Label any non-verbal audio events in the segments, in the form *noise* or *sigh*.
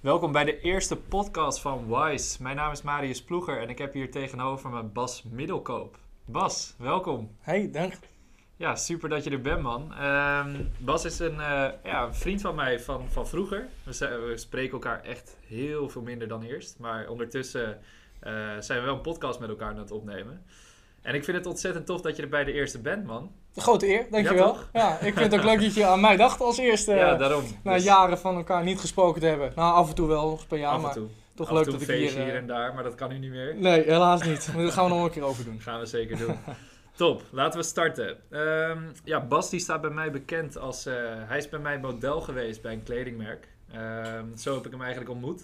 Welkom bij de eerste podcast van Wise. Mijn naam is Marius Ploeger en ik heb hier tegenover me Bas Middelkoop. Bas, welkom. Hey, dank. Ja, super dat je er bent, man. Ehm, Bas is een, eh, ja, een vriend van mij van, van vroeger. We, zijn- we spreken elkaar echt heel veel minder dan eerst. Maar ondertussen eh, zijn we wel een podcast met elkaar aan het opnemen. En ik vind het ontzettend tof dat je er bij de eerste bent, man. Een grote eer, dankjewel. toch? Ja, ik vind het ook leuk dat je aan mij dacht als eerste. ja, eh, daarom. na Dus jaren van elkaar niet gesproken te hebben. Nou, af en toe wel, per jaar, af en maar toe. toch Af leuk toe dat ik een hier... feestje hier eh, en daar, maar dat kan nu niet meer. Nee, helaas niet. Maar *laughs* dat gaan we nog een keer over doen. Gaan we zeker doen. Top, laten we starten. Ehm, ja, Bas die staat bij mij bekend als... eh, hij is bij mij model geweest bij een kledingmerk. Ehm, zo heb ik hem eigenlijk ontmoet.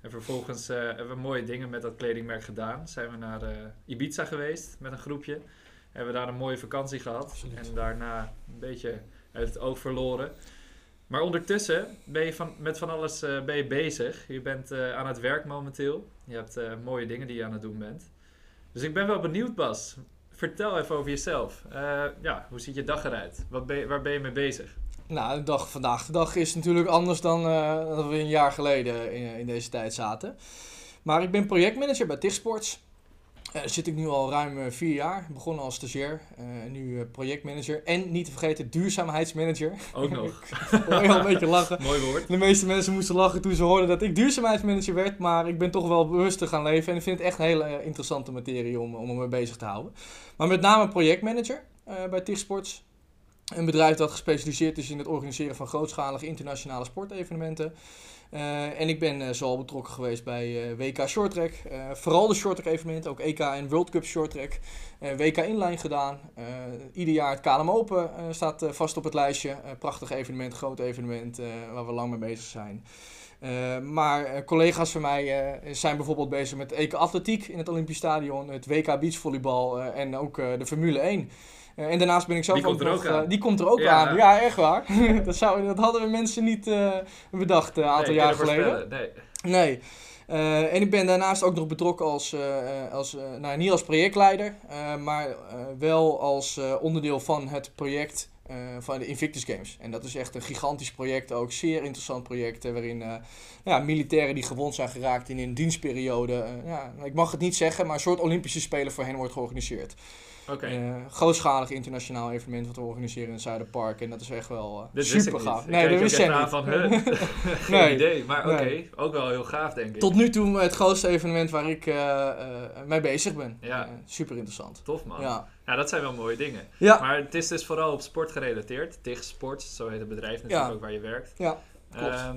En vervolgens eh, hebben we mooie dingen met dat kledingmerk gedaan. Zijn we naar eh, Ibiza geweest met een groepje. Hebben we daar een mooie vakantie gehad. Absoluut. En daarna een beetje uit het oog verloren. Maar ondertussen ben je van, met van alles eh, ben je bezig. Je bent eh, aan het werk momenteel. Je hebt eh, mooie dingen die je aan het doen bent. Dus ik ben wel benieuwd, Bas. Vertel even over jezelf. Ja, hoe ziet je dag eruit? Wat ben je, waar ben je mee bezig? Nou, de dag vandaag de dag is natuurlijk anders dan dat we een jaar geleden in, in deze tijd zaten. Maar ik ben projectmanager bij TIGsports. Eh daar zit ik nu al ruim eh, vier jaar. Begonnen als stagiair, eh, en nu eh, projectmanager. En niet te vergeten duurzaamheidsmanager. Ook nog. *laughs* Ik hoor je al een beetje lachen. *laughs* Mooi woord. De meeste mensen moesten lachen toen ze hoorden dat ik duurzaamheidsmanager werd. Maar ik ben toch wel bewust te gaan leven. En ik vind het echt een hele eh, interessante materie om, om me mee bezig te houden. Maar met name projectmanager eh, bij TIGsports. Een bedrijf dat gespecialiseerd is in het organiseren van grootschalige internationale sportevenementen. Eh, en ik ben eh, zoal betrokken geweest bij eh, WK Shorttrack. Vooral de shorttrack evenementen, ook EK en World Cup Shorttrack. WK Inline gedaan. Ieder jaar het KLM Open staat vast op het lijstje. Prachtig evenement, groot evenement waar we lang mee bezig zijn. Maar collega's van mij zijn bijvoorbeeld bezig met EK Atletiek in het Olympisch Stadion, het WK Beachvolleybal en ook de Formule 1. Eh, en daarnaast ben ik zelf Die komt er ook aan. eh, die komt er ook Ja. aan. Ja, echt waar. *laughs* dat, zou, dat hadden we mensen niet eh, bedacht een aantal Nee, jaar geleden. Nee. Nee. En ik ben daarnaast ook nog betrokken als, als nou, niet als projectlijder, eh, maar wel als onderdeel van het project van de Invictus Games. En dat is echt een gigantisch project, ook zeer interessant project, waarin ja, militairen die gewond zijn geraakt in een dienstperiode, ja, ik mag het niet zeggen, maar een soort Olympische Spelen voor hen wordt georganiseerd. Oké. Eh, grootschalig internationaal evenement wat we organiseren in Zuiderpark en dat is echt wel eh, super gaaf. Ik Nee, dat wist jij niet. van, huh? *laughs* *laughs* Geen Nee. idee. Maar oké, Nee. ook wel heel gaaf, denk ik. Tot nu toe het grootste evenement waar ik eh, eh, mee bezig ben. Ja. Eh, super interessant. Tof, man. Ja. Ja. dat zijn wel mooie dingen. Ja. Maar het is dus vooral op sport gerelateerd. TIG Sports, zo heet het bedrijf natuurlijk ook waar je werkt. Ja, klopt. Ehm,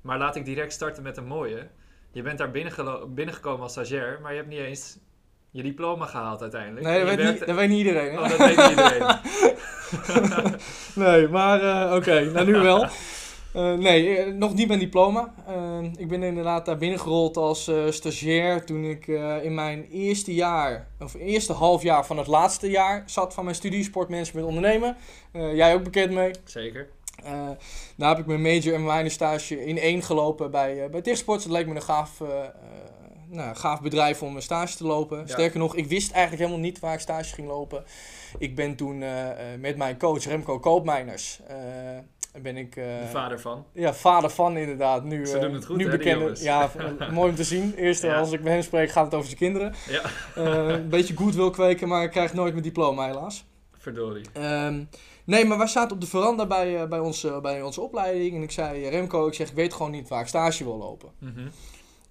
maar laat ik direct starten met een mooie. Je bent daar binnengekomen als stagiair, maar je hebt niet eens je diploma gehaald uiteindelijk. Nee, dat weet, niet, werkte- dat weet niet iedereen. Hè? Oh, dat weet niet iedereen. *laughs* nee, maar eh, oké, nou nu wel. *laughs* Eh, nee, eh, nog niet mijn diploma. Ik ben inderdaad daar binnengerold als stagiair toen ik in mijn eerste jaar, of eerste half jaar van het laatste jaar zat van mijn studie sportmanagement ondernemen. Jij ook bekend mee. Zeker. Daar heb ik mijn major en mijn stage in één gelopen bij, bij Tichtsports. Dat leek me een gaaf, nou, gaaf bedrijf om een stage te lopen. Ja. Sterker nog, ik wist eigenlijk helemaal niet waar ik stage ging lopen. Ik ben toen eh, eh, met mijn coach Remco Koopmeiners... eh, ben ik De vader van. ja, vader van inderdaad. Nu, Ze doen het goed, nu hè, bekende. Ja, *laughs* mooi om te zien. Eerst Ja. als ik met hem spreek gaat het over zijn kinderen. Ja, een beetje goed wil kweken, maar ik krijg nooit mijn diploma helaas. verdorie. Ehm, nee, maar wij zaten op de veranda bij, bij, onze, bij onze opleiding. En ik zei, Remco, ik zeg, ik weet gewoon niet waar ik stage wil lopen. Mhm.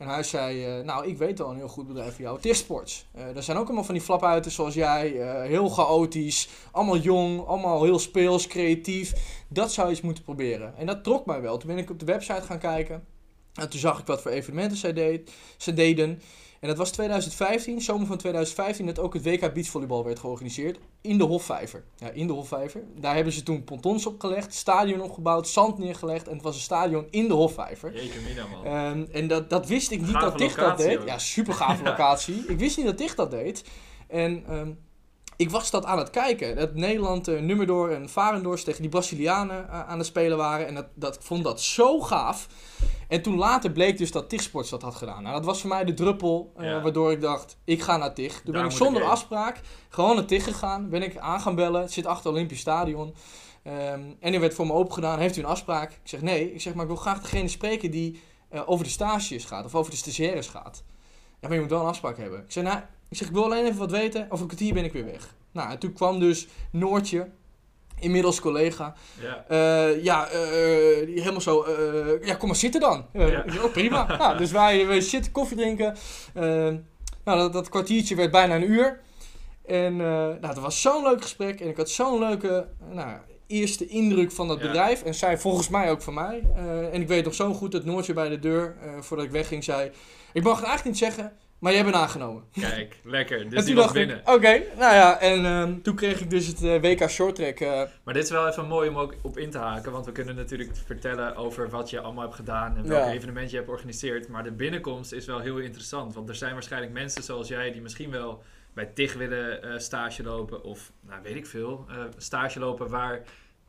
En hij zei, eh, nou, ik weet al een heel goed bedrijf voor jou, Tichtsports. Eh er zijn ook allemaal van die flapuiten zoals jij, eh, heel chaotisch, allemaal jong, allemaal heel speels, creatief. Dat zou je eens moeten proberen. En dat trok mij wel. Toen ben ik op de website gaan kijken. En toen zag ik wat voor evenementen zij, deed, ze deden. En dat was 2015, zomer van 2015, dat ook het WK Beachvolleybal werd georganiseerd in de Hofvijver. Ja, in de Hofvijver. Daar hebben ze toen pontons opgelegd, stadion opgebouwd, zand neergelegd. En het was een stadion in de Hofvijver. Jeetje mina, man. Ehm, en dat, dat wist ik niet dat Dicht dat deed. ook. Ja, super gave *laughs* Ja. locatie. Ik wist niet dat Dicht dat deed. En ehm, ik was dat aan het kijken. Dat Nederland, uh, Nummerdoor en Varendors tegen die Brazilianen uh, aan het spelen waren. En dat, dat, ik vond dat zo gaaf. En toen later bleek dus dat Tigsports dat had gedaan. Nou, dat was voor mij de druppel uh, Ja. waardoor ik dacht, ik ga naar Tig. Toen Daar ben ik zonder ik afspraak gewoon naar Tig gegaan. Ben ik aan gaan bellen. Het zit achter Olympisch Stadion. Ehm, en er werd voor me open gedaan. Heeft u een afspraak? Ik zeg nee. Ik zeg, maar ik wil graag degene spreken die eh, over de stages gaat of over de stagiaires gaat. Ja, maar je moet wel een afspraak hebben. Ik zei, nou, ik zeg, ik wil alleen even wat weten. Over een kwartier ben ik weer weg. Nou, en toen kwam dus Noortje, inmiddels collega. Ja. eh, ja, eh, die helemaal zo. eh, ja, kom maar zitten dan. Ja. oh, prima. *laughs* nou, dus wij, wij zitten koffie drinken. Nou, dat, dat kwartiertje werd bijna een uur. En nou, het was zo'n leuk gesprek. En ik had zo'n leuke nou, eerste indruk van dat Ja. bedrijf. En zij volgens mij ook van mij. En ik weet nog zo goed dat Noortje bij de deur, voordat ik wegging, zei... Ik mag het eigenlijk niet zeggen, maar jij bent aangenomen. Kijk, lekker. *laughs* Dus die was binnen. oké, nou ja. En ehm, toen kreeg ik dus het eh, WK Shorttrack. eh Maar dit is wel even mooi om ook op in te haken, want we kunnen natuurlijk vertellen over wat je allemaal hebt gedaan en welk Ja. evenement je hebt georganiseerd. Maar de binnenkomst is wel heel interessant, want er zijn waarschijnlijk mensen zoals jij die misschien wel bij TIG willen eh, stage lopen of, nou weet ik veel, stage lopen waar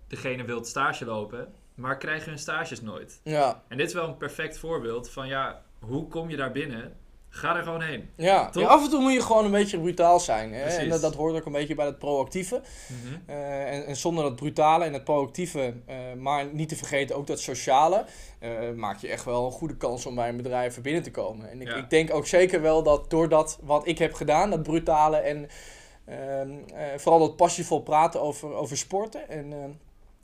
degene wilt stage lopen, maar krijgen hun stages nooit. ja, En dit is wel een perfect voorbeeld van ja, hoe kom je daar binnen? Ga er gewoon heen. Ja, af en toe moet je gewoon een beetje brutaal zijn. Hè? En dat, dat hoort ook een beetje bij het proactieve. Mhm. Eh, en, en zonder dat brutale en het proactieve, eh, maar niet te vergeten ook dat sociale, eh, maak je echt wel een goede kans om bij een bedrijf binnen te komen. En ik, Ja. ik denk ook zeker wel dat door dat wat ik heb gedaan, dat brutale en ehm, eh, vooral dat passievol praten over, over sporten en ehm,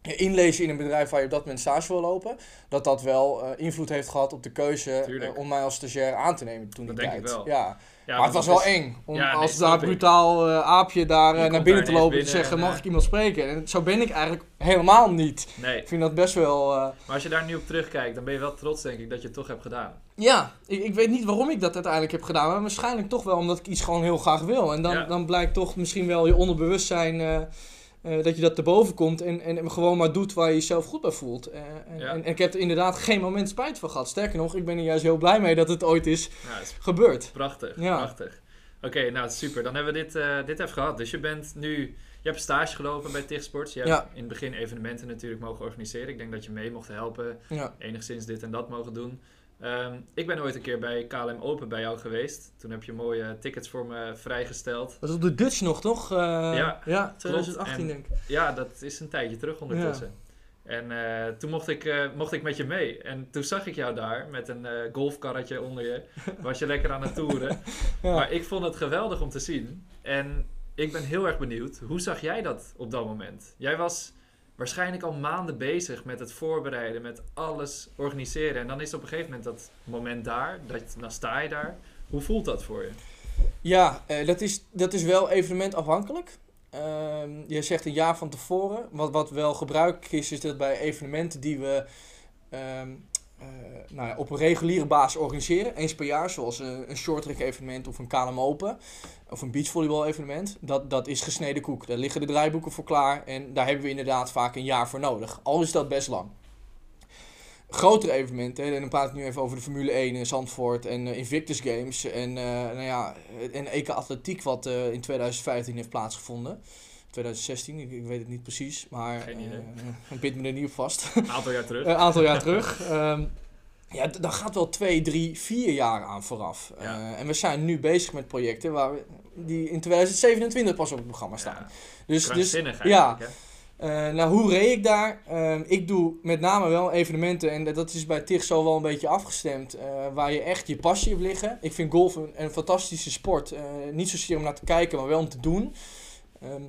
inlezen in een bedrijf waar je op dat moment stage wil lopen, dat dat wel eh, invloed heeft gehad op de keuze eh, om mij als stagiair aan te nemen toen Dat die tijd. wel. Ja. Ja, maar het was wel is- eng om Ja, nee, als snap daar brutaal eh, aapje daar naar binnen te lopen en te zeggen, en, mag ik iemand spreken? En zo ben ik eigenlijk helemaal niet. Nee, Ik vind dat best wel... maar als je daar nu op terugkijkt, dan ben je wel trots denk ik dat je het toch hebt gedaan. Ja, ik, ik weet niet waarom ik dat uiteindelijk heb gedaan, maar waarschijnlijk toch wel omdat ik iets gewoon heel graag wil. En dan, Ja. dan blijkt toch misschien wel je onderbewustzijn eh, dat je dat te boven komt en, en gewoon maar doet waar je jezelf goed bij voelt. Eh, en, Ja. en, en ik heb er inderdaad geen moment spijt van gehad. Sterker nog, ik ben er juist heel blij mee dat het ooit is Ja, dat is gebeurd. Prachtig, Ja. prachtig. Oké, nou super. Dan hebben we dit, eh, dit even gehad. Dus je bent nu, je hebt stage gelopen bij TIG Sports. Je hebt Ja. in het begin evenementen natuurlijk mogen organiseren. Ik denk dat je mee mocht helpen, enigszins dit en dat mogen doen. Ehm, ik ben ooit een keer bij KLM Open bij jou geweest. Toen heb je mooie tickets voor me vrijgesteld. Dat is op de Dutch nog, toch? Eh, Ja, ja 2018 En- denk ik. Ja, dat is een tijdje terug ondertussen. En eh, toen mocht ik, eh, mocht ik met je mee. En toen zag ik jou daar met een golfkarretje onder je. Was je lekker aan het toeren. *laughs* Ja. Maar ik vond het geweldig om te zien. En ik ben heel erg benieuwd. Hoe zag jij dat op dat moment? Jij was waarschijnlijk al maanden bezig met het voorbereiden. Met alles organiseren. En dan is op een gegeven moment dat moment daar. Dat, dan sta je daar. Hoe voelt dat voor je? Ja, eh, dat, is, dat is wel evenementafhankelijk. Ehm je zegt een jaar van tevoren. Wat, wat wel gebruikelijk is, is dat bij evenementen die we ehm, eh, nou ja, op een reguliere basis organiseren, eens per jaar, zoals een, een shorttrack evenement of een KLM Open of een beachvolleybal evenement, dat, dat is gesneden koek. Daar liggen de draaiboeken voor klaar en daar hebben we inderdaad vaak een jaar voor nodig. Al is dat best lang. Grotere evenementen, en dan praat ik nu even over de Formule 1 in Zandvoort en eh, Invictus Games en, eh nou ja, en EK Atletiek wat eh, in 2015 heeft plaatsgevonden. 2016, ik, ik weet het niet precies, maar Geen idee. eh, ik bid me er niet op vast. Een *laughs* *laughs* aantal jaar terug. Een aantal jaar terug. Ehm, ja, d- daar gaat wel twee, drie, vier jaar aan vooraf. Ja. Eh, en we zijn nu bezig met projecten waar we, die in 2027 pas op het programma staan. Ja, dus, dus ja. eh, nou, hoe reed ik daar? Ehm, ik doe met name wel evenementen, en dat is bij TIG zo wel een beetje afgestemd, eh, waar je echt je passie hebt liggen. Ik vind golf een, een fantastische sport. eh, niet zozeer om naar te kijken, maar wel om te doen. Ehm,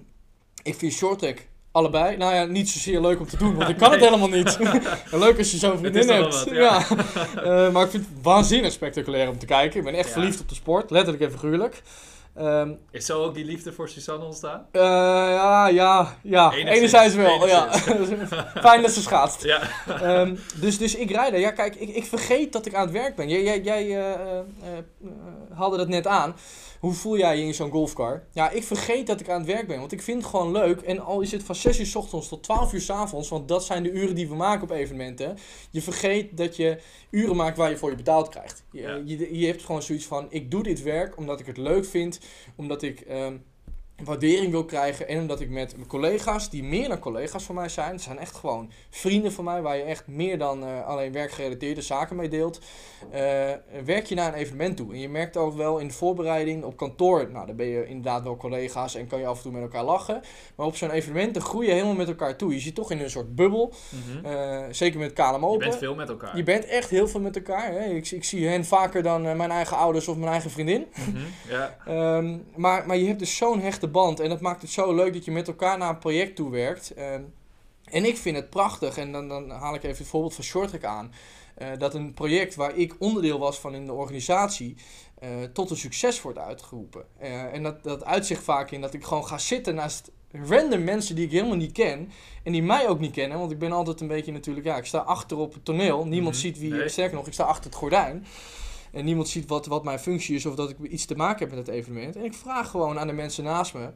ik vind shorttrack allebei, nou ja, niet zozeer leuk om te doen, want ik *laughs* kan het helemaal niet. *laughs* leuk als je zo'n vriendin hebt. wat, ja. ja. *laughs* Eh, maar ik vind het waanzinnig spectaculair om te kijken. Ik ben echt Ja. verliefd op de sport, letterlijk en figuurlijk. Ehm, Is zo ook die liefde voor Suzanne ontstaan? eh, ja, ja, ja. Enigszins, Enerzijds wel. enigszins. Ja. Fijn dat ze schaatst. Ja. Ehm, dus, dus ik rijd er. Ja, kijk, ik, ik vergeet dat ik aan het werk ben. Jij, jij, jij eh, eh, eh, haalde dat net aan. Hoe voel jij je in zo'n golfcar? Ja, ik vergeet dat ik aan het werk ben. Want ik vind het gewoon leuk. En al is het van 6 uur s ochtends tot 12 uur s avonds. Want dat zijn de uren die we maken op evenementen. Je vergeet dat je uren maakt waar je voor je betaald krijgt. Je, Ja. je, je hebt gewoon zoiets van: ik doe dit werk omdat ik het leuk vind. Omdat ik. ehm, waardering wil krijgen. En omdat ik met mijn collega's, die meer dan collega's van mij zijn, het zijn echt gewoon vrienden van mij, waar je echt meer dan eh, alleen werkgerelateerde zaken mee deelt, eh, werk je naar een evenement toe. En je merkt ook wel in de voorbereiding op kantoor, nou dan ben je inderdaad wel collega's en kan je af en toe met elkaar lachen. Maar op zo'n evenement, dan groei je helemaal met elkaar toe. Je zit toch in een soort bubbel, Mhm. eh, zeker met KLM Open. Je bent veel met elkaar. Je bent echt heel veel met elkaar. Hè? Ik, ik zie hen vaker dan mijn eigen ouders of mijn eigen vriendin. Mhm. Ja, *laughs* Ehm, maar, maar je hebt dus zo'n hechte band en dat maakt het zo leuk dat je met elkaar naar een project toe werkt. Ehm, en ik vind het prachtig, en dan, dan haal ik even het voorbeeld van Shorttrack aan, eh, dat een project waar ik onderdeel was van in de organisatie, eh, tot een succes wordt uitgeroepen. Eh, en dat, dat uitzicht vaak in dat ik gewoon ga zitten naast random mensen die ik helemaal niet ken en die mij ook niet kennen, want ik ben altijd een beetje natuurlijk, ja, ik sta achter op het toneel, niemand Mhm. ziet wie, Nee. sterker nog, ik sta achter het gordijn. En niemand ziet wat, wat mijn functie is of dat ik iets te maken heb met het evenement. En ik vraag gewoon aan de mensen naast me: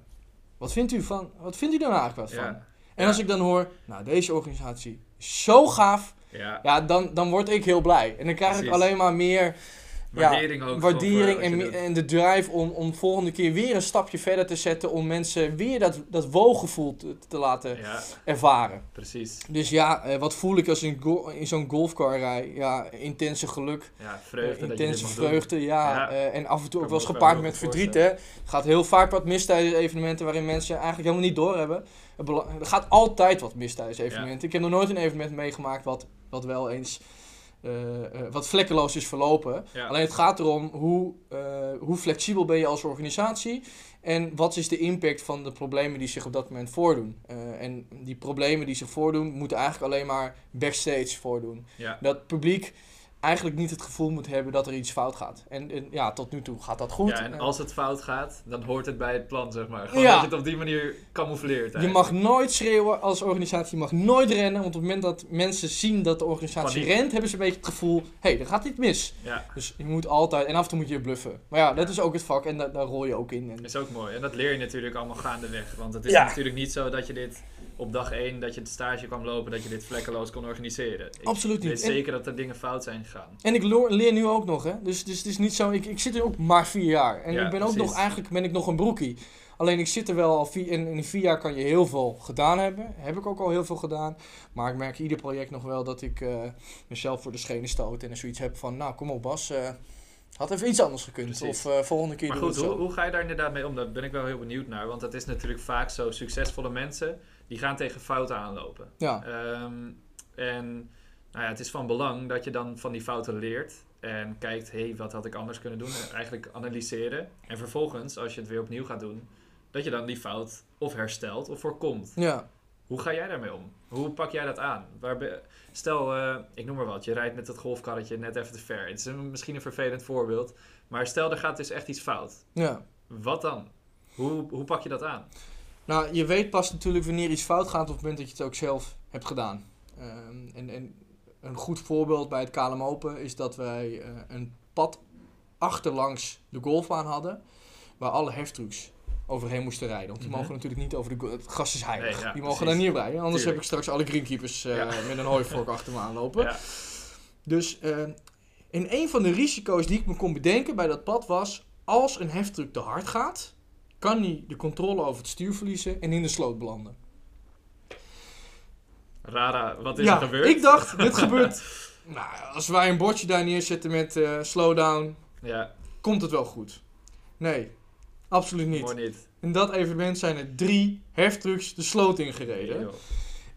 wat vindt u van? Wat vindt u er nou eigenlijk wat van? ja, En als ik dan hoor, nou, deze organisatie is zo gaaf, ja. ja, dan, dan word ik heel blij. En dan krijg ik alleen maar meer Waardering ook. waardering voor en, de drive om, om volgende keer weer een stapje verder te zetten. Om mensen weer dat, dat wooggevoel te, te laten Ja, ervaren. precies. Dus ja, eh, wat voel ik als in, zo'n golfcar rij? Ja, intense geluk. Ja, Eh, vreugde dit intense vreugde, ja. Ja. eh, en af en toe ook wel eens gepaard met verdriet. Hè. gaat heel vaak wat mis tijdens evenementen waarin mensen eigenlijk helemaal niet doorhebben. Er gaat altijd wat mis tijdens evenementen. Ik heb nog nooit een evenement meegemaakt wat, wat wel eens eh, eh, wat vlekkeloos is verlopen. Ja. Alleen het gaat erom hoe, eh, hoe flexibel ben je als organisatie en wat is de impact van de problemen die zich op dat moment voordoen. Eh, en die problemen die zich voordoen moeten eigenlijk alleen maar backstage voordoen Ja. dat publiek eigenlijk niet het gevoel moet hebben dat er iets fout gaat. En, en ja, tot nu toe gaat dat goed. ja, en Eh, als het fout gaat, dan hoort het bij het plan, zeg maar. Gewoon Ja. dat je het op die manier camoufleert. je mag nooit schreeuwen als organisatie, je mag nooit rennen. Want op het moment dat mensen zien dat de organisatie Paniek. rent, hebben ze een beetje het gevoel, hé, hey, er gaat iets mis. Ja, Dus je moet altijd, en af en toe moet je bluffen. Maar ja, dat is ook het vak en da- daar rol je ook in. En, is ook mooi. En dat leer je natuurlijk allemaal gaandeweg. Want het is Ja. natuurlijk niet zo dat je dit op dag 1, dat je het stage kwam lopen, dat je dit vlekkeloos kon organiseren. Ik Absoluut weet niet. En, zeker dat er dingen fout zijn gegaan. en ik leer, nu ook nog, hè. Dus, dus het is niet zo, ik, ik zit er ook maar vier jaar. En Ja, ik ben ook nog, eigenlijk ben ik nog een broekie. Alleen ik zit er wel al vier, en in vier jaar kan je heel veel gedaan hebben. Heb ik ook al heel veel gedaan. Maar ik merk ieder project nog wel dat ik eh, mezelf voor de schenen stoot. En zoiets heb van, nou kom op Bas, eh, had even iets anders gekund. Precies. Of eh, volgende keer Maar doen goed, hoe, hoe ga je daar inderdaad mee om? Daar ben ik wel heel benieuwd naar. Want het is natuurlijk vaak zo, succesvolle mensen, die gaan tegen fouten aanlopen. Ja, Ehm, en nou ja, het is van belang dat je dan van die fouten leert. En kijkt, hé, hey, wat had ik anders kunnen doen? En eigenlijk analyseren. En vervolgens, als je het weer opnieuw gaat doen, dat je dan die fout of herstelt of voorkomt. ja. Hoe ga jij daarmee om? Hoe pak jij dat aan? Waar be- stel, eh, ik noem maar wat, je rijdt met dat golfkarretje net even te ver. Het is een, misschien een vervelend voorbeeld. Maar stel, er gaat dus echt iets fout. ja. Wat dan? Hoe, hoe pak je dat aan? Nou, je weet pas natuurlijk wanneer iets fout gaat op het moment dat je het ook zelf hebt gedaan. Ehm, en, en een goed voorbeeld bij het KLM Open is dat wij eh, een pad achterlangs de golfbaan hadden, waar alle heftrucks overheen moesten rijden. Want die Mhm. mogen natuurlijk niet over de het gras is heilig. Nee, ja, die mogen precies. daar niet rijden, anders Tuurlijk. heb ik straks alle greenkeepers eh, Ja. met een hooivork achter me aanlopen. Ja. Dus in een van de risico's die ik me kon bedenken bij dat pad was, als een heftruck te hard gaat, kan hij de controle over het stuur verliezen en in de sloot belanden. Rara, wat is ja, er gebeurd? ik dacht, dit *laughs* gebeurt. Nou, als wij een bordje daar neerzetten met eh, slowdown, Ja, komt het wel goed. Nee, absoluut niet. mooi niet. In dat evenement zijn er drie heftrucks de sloot ingereden. Joh.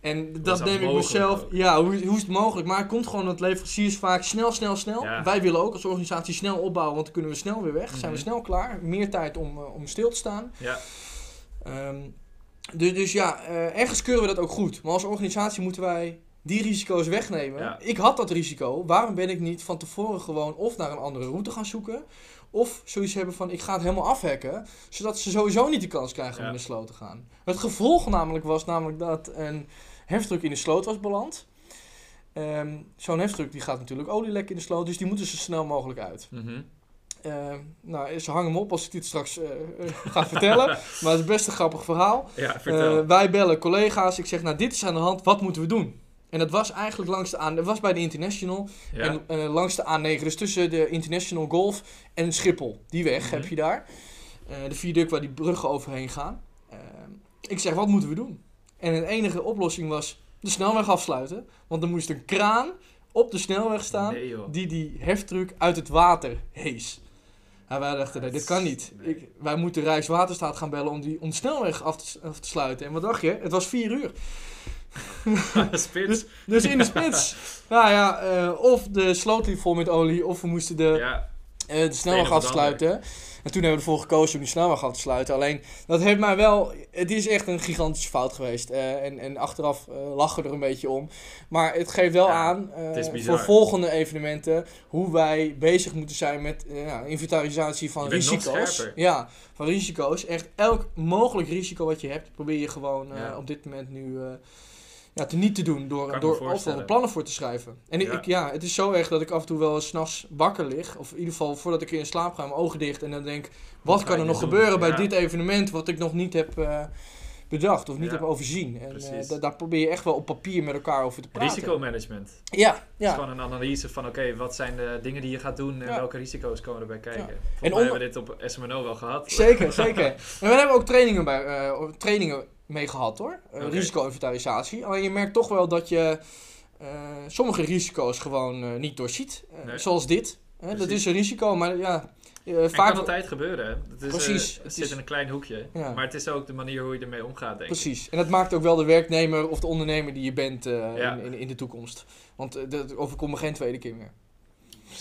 En dat dat neem ik mezelf. ook? Ja, hoe, hoe is het mogelijk? Maar het komt gewoon dat leveranciers vaak snel, snel, snel. Ja. Wij willen ook als organisatie snel opbouwen, want dan kunnen we snel weer weg. Zijn we Mhm. snel klaar. Meer tijd om, eh, om stil te staan. Ja, dus, dus ja, eh, ergens keuren we dat ook goed. Maar als organisatie moeten wij die risico's wegnemen. Ja. Ik had dat risico. Waarom ben ik niet van tevoren gewoon of naar een andere route gaan zoeken. Of zoiets hebben van ik ga het helemaal afhekken. Zodat ze sowieso niet de kans krijgen om Ja. in de sloot te gaan. Het gevolg namelijk was namelijk dat een heftruck in de sloot was beland. Ehm, Zo'n heftruck die gaat natuurlijk olielek in de sloot. Dus die moeten zo snel mogelijk uit. mhm. Ehm, nou, ze hangen me op als ik dit straks eh, eh, ga vertellen. *laughs* maar het is best een grappig verhaal. ja. Eh, wij bellen collega's. Ik zeg, nou, dit is aan de hand. Wat moeten we doen? En dat was eigenlijk langs de A... Dat was bij de International. ja. En langs de A9. Dus tussen de International Golf en Schiphol. Die weg Mhm. heb je daar. De viaduct waar die bruggen overheen gaan. Eh, ik zeg, wat moeten we doen? En de enige oplossing was de snelweg afsluiten. Want er moest een kraan op de snelweg staan Nee, die die heftruck uit het water hees. En wij dachten, nee, dit kan niet. Nee. Ik, wij moeten Rijkswaterstaat gaan bellen om, die, om de snelweg af te, af te sluiten. En wat dacht je? Het was vier uur. *laughs* Spits. Dus in de spits. *laughs* nou ja, eh, of de sloot liep vol met olie, of we moesten de, Ja, eh, de snelweg afsluiten. En toen hebben we ervoor gekozen om die snelweg af te sluiten. Alleen, dat heeft mij wel... Het is echt een gigantische fout geweest. Eh, en, en achteraf eh, lachen we er een beetje om. Maar het geeft wel Ja, aan, eh, voor volgende evenementen... hoe wij bezig moeten zijn met inventarisatie van risico's. Ja, van risico's. Echt elk mogelijk risico wat je hebt... probeer je gewoon op dit moment nu... ja, te niet te doen door, Kan door overal plannen voor te schrijven. En ik, Ja. ik- ja, het is zo erg dat ik af en toe wel eens 's nachts wakker lig. Of in ieder geval voordat ik in slaap ga, mijn ogen dicht. En dan denk, wat kan er nog doen? gebeuren bij Ja. dit evenement wat ik nog niet heb eh, bedacht of niet Ja. heb overzien. En eh, da- daar probeer je echt wel op papier met elkaar over te praten. risicomanagement. Ja, Het is ja. gewoon een analyse van, oké, wat zijn de dingen die je gaat doen en Ja. welke risico's komen erbij kijken. Ja. En hebben we dit op SMNO wel gehad. Zeker, zeker. *laughs* En we hebben ook trainingen, bij, eh, trainingen mee gehad hoor. Eh. Risico-inventarisatie. Alleen je merkt toch wel dat je eh, sommige risico's gewoon eh, niet doorziet. Nee. Zoals dit. Dat is een risico, maar ja, vaak... kan altijd gebeuren. Het, is, Precies, het het zit is- in een klein hoekje. Ja. Maar het is ook de manier hoe je ermee omgaat, denk ik. Precies. En dat maakt ook wel de werknemer of de ondernemer die je bent Ja. in, in, in de toekomst. Want dat overkomt me geen tweede keer meer.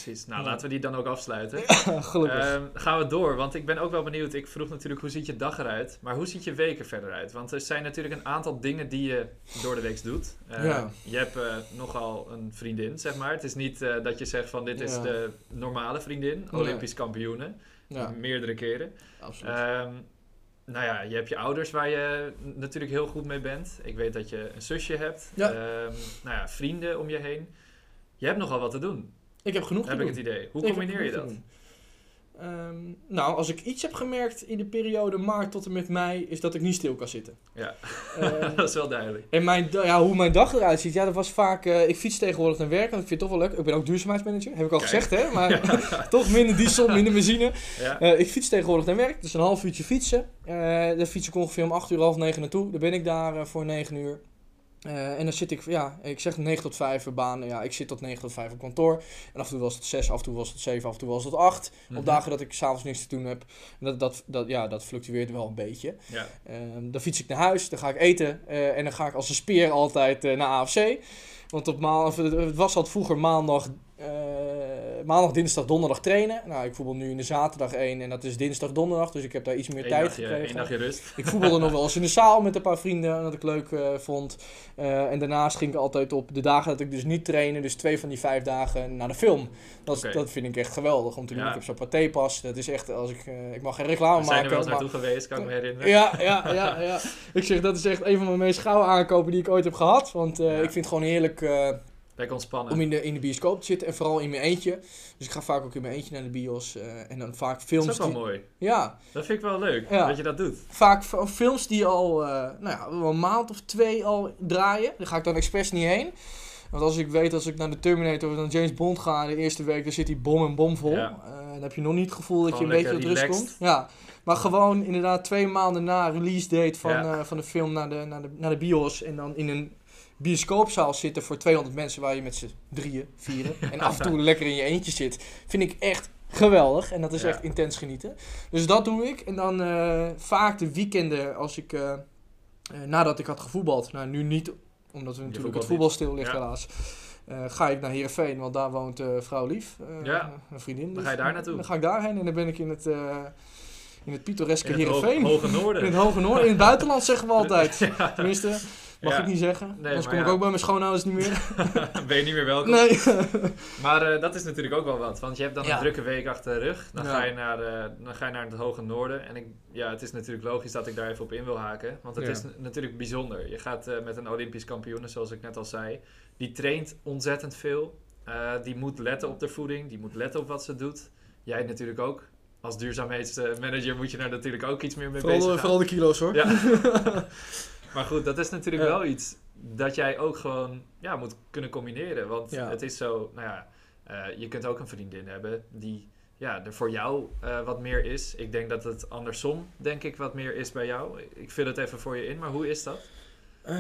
Precies. Nou, laten we die dan ook afsluiten. *laughs* Gelukkig. Ehm, gaan we door, want ik ben ook wel benieuwd. Ik vroeg natuurlijk hoe ziet je dag eruit, maar hoe ziet je weken verder uit? Want er zijn natuurlijk een aantal dingen die je door de week doet. Eh, Ja. Je hebt eh, nogal een vriendin, zeg maar. Het is niet eh, dat je zegt van dit is Ja. de normale vriendin, Nee. Olympisch kampioene, ja, meerdere keren. absoluut. Ehm, nou ja, je hebt je ouders waar je natuurlijk heel goed mee bent. Ik weet dat je een zusje hebt. Ja. Ehm, nou ja, vrienden om je heen. Je hebt nogal wat te doen, ik heb genoeg heb te ik het idee. Hoe Ik combineer je dat? Ehm, nou, als ik iets heb gemerkt in de periode maart tot en met mei, is dat ik niet stil kan zitten. Ja, Eh, *laughs* dat is wel duidelijk. en mijn, ja, hoe mijn dag eruit ziet, ja, dat was vaak... eh, ik fiets tegenwoordig naar werk, en ik vind het toch wel leuk. Ik ben ook duurzaamheidsmanager, heb ik al Kijk. gezegd, hè. Maar *laughs* *laughs* toch minder diesel, minder benzine. Ja. Eh, ik fiets tegenwoordig naar werk, dus een half uurtje fietsen. Daar fiets ik ongeveer om 8 uur, half 9 naartoe. Dan ben ik daar voor 9 uur. Eh, en dan zit ik, ja, ik zeg 9 tot 5 baan. Ja, ik zit tot 9 tot 5 op kantoor. En af en toe was het 6, af en toe was het 7, af en toe was het 8. Mhm. Op dagen dat ik s'avonds niks te doen heb. En dat, dat, dat, ja, dat fluctueert wel een beetje. Ja. Ehm, dan fiets ik naar huis, dan ga ik eten. eh, en dan ga ik als een speer altijd eh, naar AFC. Want op maal, het was al vroeger maandag, maandag, dinsdag, donderdag trainen. Nou, ik voetbal nu in de zaterdag 1 en dat is dinsdag, donderdag. Dus ik heb daar iets meer Eén tijd dagje, gekregen. één dagje rust. Ik voetbalde *laughs* nog wel eens in de zaal met een paar vrienden, dat ik leuk eh, vond. Eh, en daarnaast ging ik altijd op de dagen dat ik dus niet trainde, dus twee van die vijf dagen naar de film. Dat, dat vind ik echt geweldig om te doen. Ja. Ik heb zo'n pathé-pas. Dat is echt, als ik, eh, ik mag geen reclame We zijn er maken. wel eens maar- naartoe geweest, kan ik me herinneren. ja, ja, ja, ja. Ik zeg, dat is echt een van mijn meest gouden aankopen die ik ooit heb gehad. Want eh, Ja. ik vind het gewoon heerlijk eh, Lekker ontspannen. om in de, in de bioscoop te zitten. En vooral in mijn eentje. Dus ik ga vaak ook in mijn eentje naar de bios. eh, en dan vaak dat films is ook wel die... mooi. Ja, Dat vind ik wel leuk, Ja. dat je dat doet. vaak films die al eh, nou ja, een maand of twee al draaien. Daar ga ik dan expres niet heen. Want als ik weet, als ik naar de Terminator of naar James Bond ga de eerste week, dan zit die bom en bom vol. Ja. Eh, dan heb je nog niet het gevoel dat je een beetje lekker rust komt. Ja, maar gewoon inderdaad twee maanden na release date van, Ja. van de film naar de, naar, de, naar de bios. En dan in een bioscoopzaal zitten voor 200 mensen waar je met z'n drieën, vieren. *laughs* en af en toe lekker in je eentje zit. Vind ik echt geweldig. En dat is Ja. echt intens genieten. Dus dat doe ik. En dan eh, vaak de weekenden als ik, eh, eh, nadat ik had gevoetbald. Nou, nu niet, omdat we natuurlijk het voetbal stil ligt Ja. helaas. ga ik naar Heerenveen, want daar woont vrouw Lief. Ja. Een vriendin. Dan ga je daar naartoe. Dan ga ik daarheen en dan ben ik in het, in het pittoreske In het hoge noorden. In het Hoge Noorden. In het buitenland zeggen we *laughs* altijd. Ja. Tenminste, mag Ja. ik niet zeggen. Anders maar kom ik ook bij mijn schoonouders niet meer. *laughs* ben je niet meer welkom. Nee. *laughs* Maar eh, dat is natuurlijk ook wel wat, want je hebt dan Ja. een drukke week achter de rug. Dan, Ja. ga je naar, eh, dan ga je naar het hoge noorden. En ik, ja, het is natuurlijk logisch dat ik daar even op in wil haken. Want het Ja. is natuurlijk bijzonder. Je gaat eh, met een Olympisch kampioen, zoals ik net al zei. Die traint ontzettend veel. Eh, die moet letten op de voeding. Die moet letten op wat ze doet. Jij natuurlijk ook. Als duurzaamheidsmanager moet je daar natuurlijk ook iets meer mee bezig gaan. vooral de kilo's hoor. Ja. *laughs* maar goed, dat is natuurlijk wel iets dat jij ook gewoon ja, moet kunnen combineren. Want het is zo, nou ja, eh, je kunt ook een vriendin hebben die ja, er voor jou eh, wat meer is. Ik denk dat het andersom, denk ik, wat meer is bij jou. Ik vul het even voor je in, maar hoe is dat? Eh,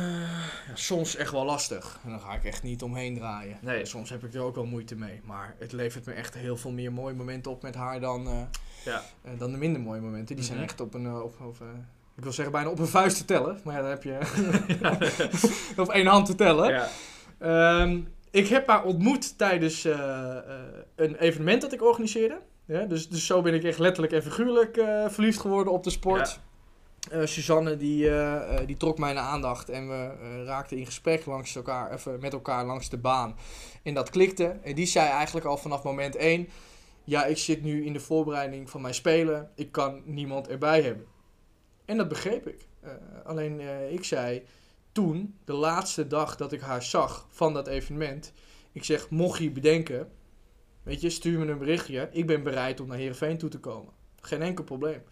ja, soms echt wel lastig. En dan ga ik echt niet omheen draaien. Nee. Soms heb ik er ook wel moeite mee. Maar het levert me echt heel veel meer mooie momenten op met haar dan, Ja. dan de minder mooie momenten. Die zijn Mhm. echt op een, op, op, ik wil zeggen bijna op een vuist te tellen. Maar ja, dan heb je *laughs* *laughs* op één hand te tellen. ja. Ehm, ik heb haar ontmoet tijdens eh, eh, een evenement dat ik organiseerde. Ja, dus, dus zo ben ik echt letterlijk en figuurlijk eh, verliefd geworden op de sport. Eh, Suzanne die, die trok mijn aandacht en we raakten in gesprek langs elkaar, even met elkaar langs de baan. En dat klikte. En die zei eigenlijk al vanaf moment 1: Ja, ik zit nu in de voorbereiding van mijn spelen. Ik kan niemand erbij hebben. En dat begreep ik. Eh, alleen eh, ik zei toen, de laatste dag dat ik haar zag van dat evenement. Ik zeg: Mocht je bedenken, weet je, stuur me een berichtje. Ik ben bereid om naar Heerenveen toe te komen. Geen enkel probleem.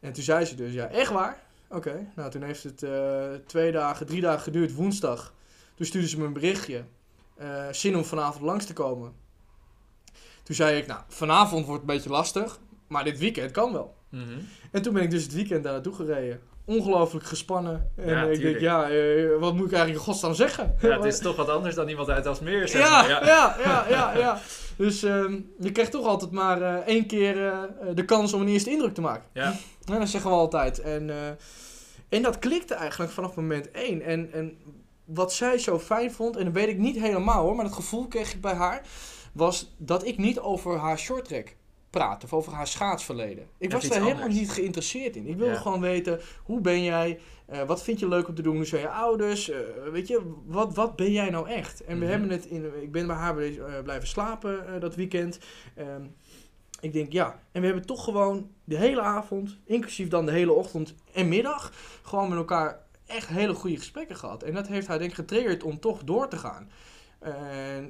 En toen zei ze dus, ja, echt waar? Oké, nou toen heeft het eh, twee dagen, drie dagen geduurd, woensdag. Toen stuurde ze me een berichtje. zin om vanavond langs te komen. Toen zei ik, nou, vanavond wordt het een beetje lastig, maar dit weekend kan wel. Mhm. En toen ben ik dus het weekend daar naartoe gereden. Ongelooflijk gespannen. En Ja, ik denk, ja, eh, wat moet ik eigenlijk in godsnaam zeggen? ja, het *laughs* is toch wat anders dan iemand uit Alsmeer, zeg Ja, maar. ja, ja, ja, ja, Dus ehm, je krijgt toch altijd maar eh, één keer eh, de kans om een eerste indruk te maken. Ja. Ja, dat zeggen we altijd. En, en dat klikte eigenlijk vanaf moment één. En, en wat zij zo fijn vond, en dat weet ik niet helemaal hoor, maar dat gevoel kreeg ik bij haar, was dat ik niet over haar shorttrack praatte, of over haar schaatsverleden. Ik was daar helemaal anders. niet geïnteresseerd in. Ik wilde Ja. gewoon weten, hoe ben jij, Eh, wat vind je leuk om te doen, hoe zijn je ouders, Eh, weet je, wat, wat ben jij nou echt? En we Mhm. hebben het in, ik ben bij haar blijven, eh, blijven slapen dat weekend. Ehm, ik denk ja, en we hebben toch gewoon de hele avond, inclusief dan de hele ochtend en middag, gewoon met elkaar echt hele goede gesprekken gehad. En dat heeft haar denk ik getriggerd om toch door te gaan.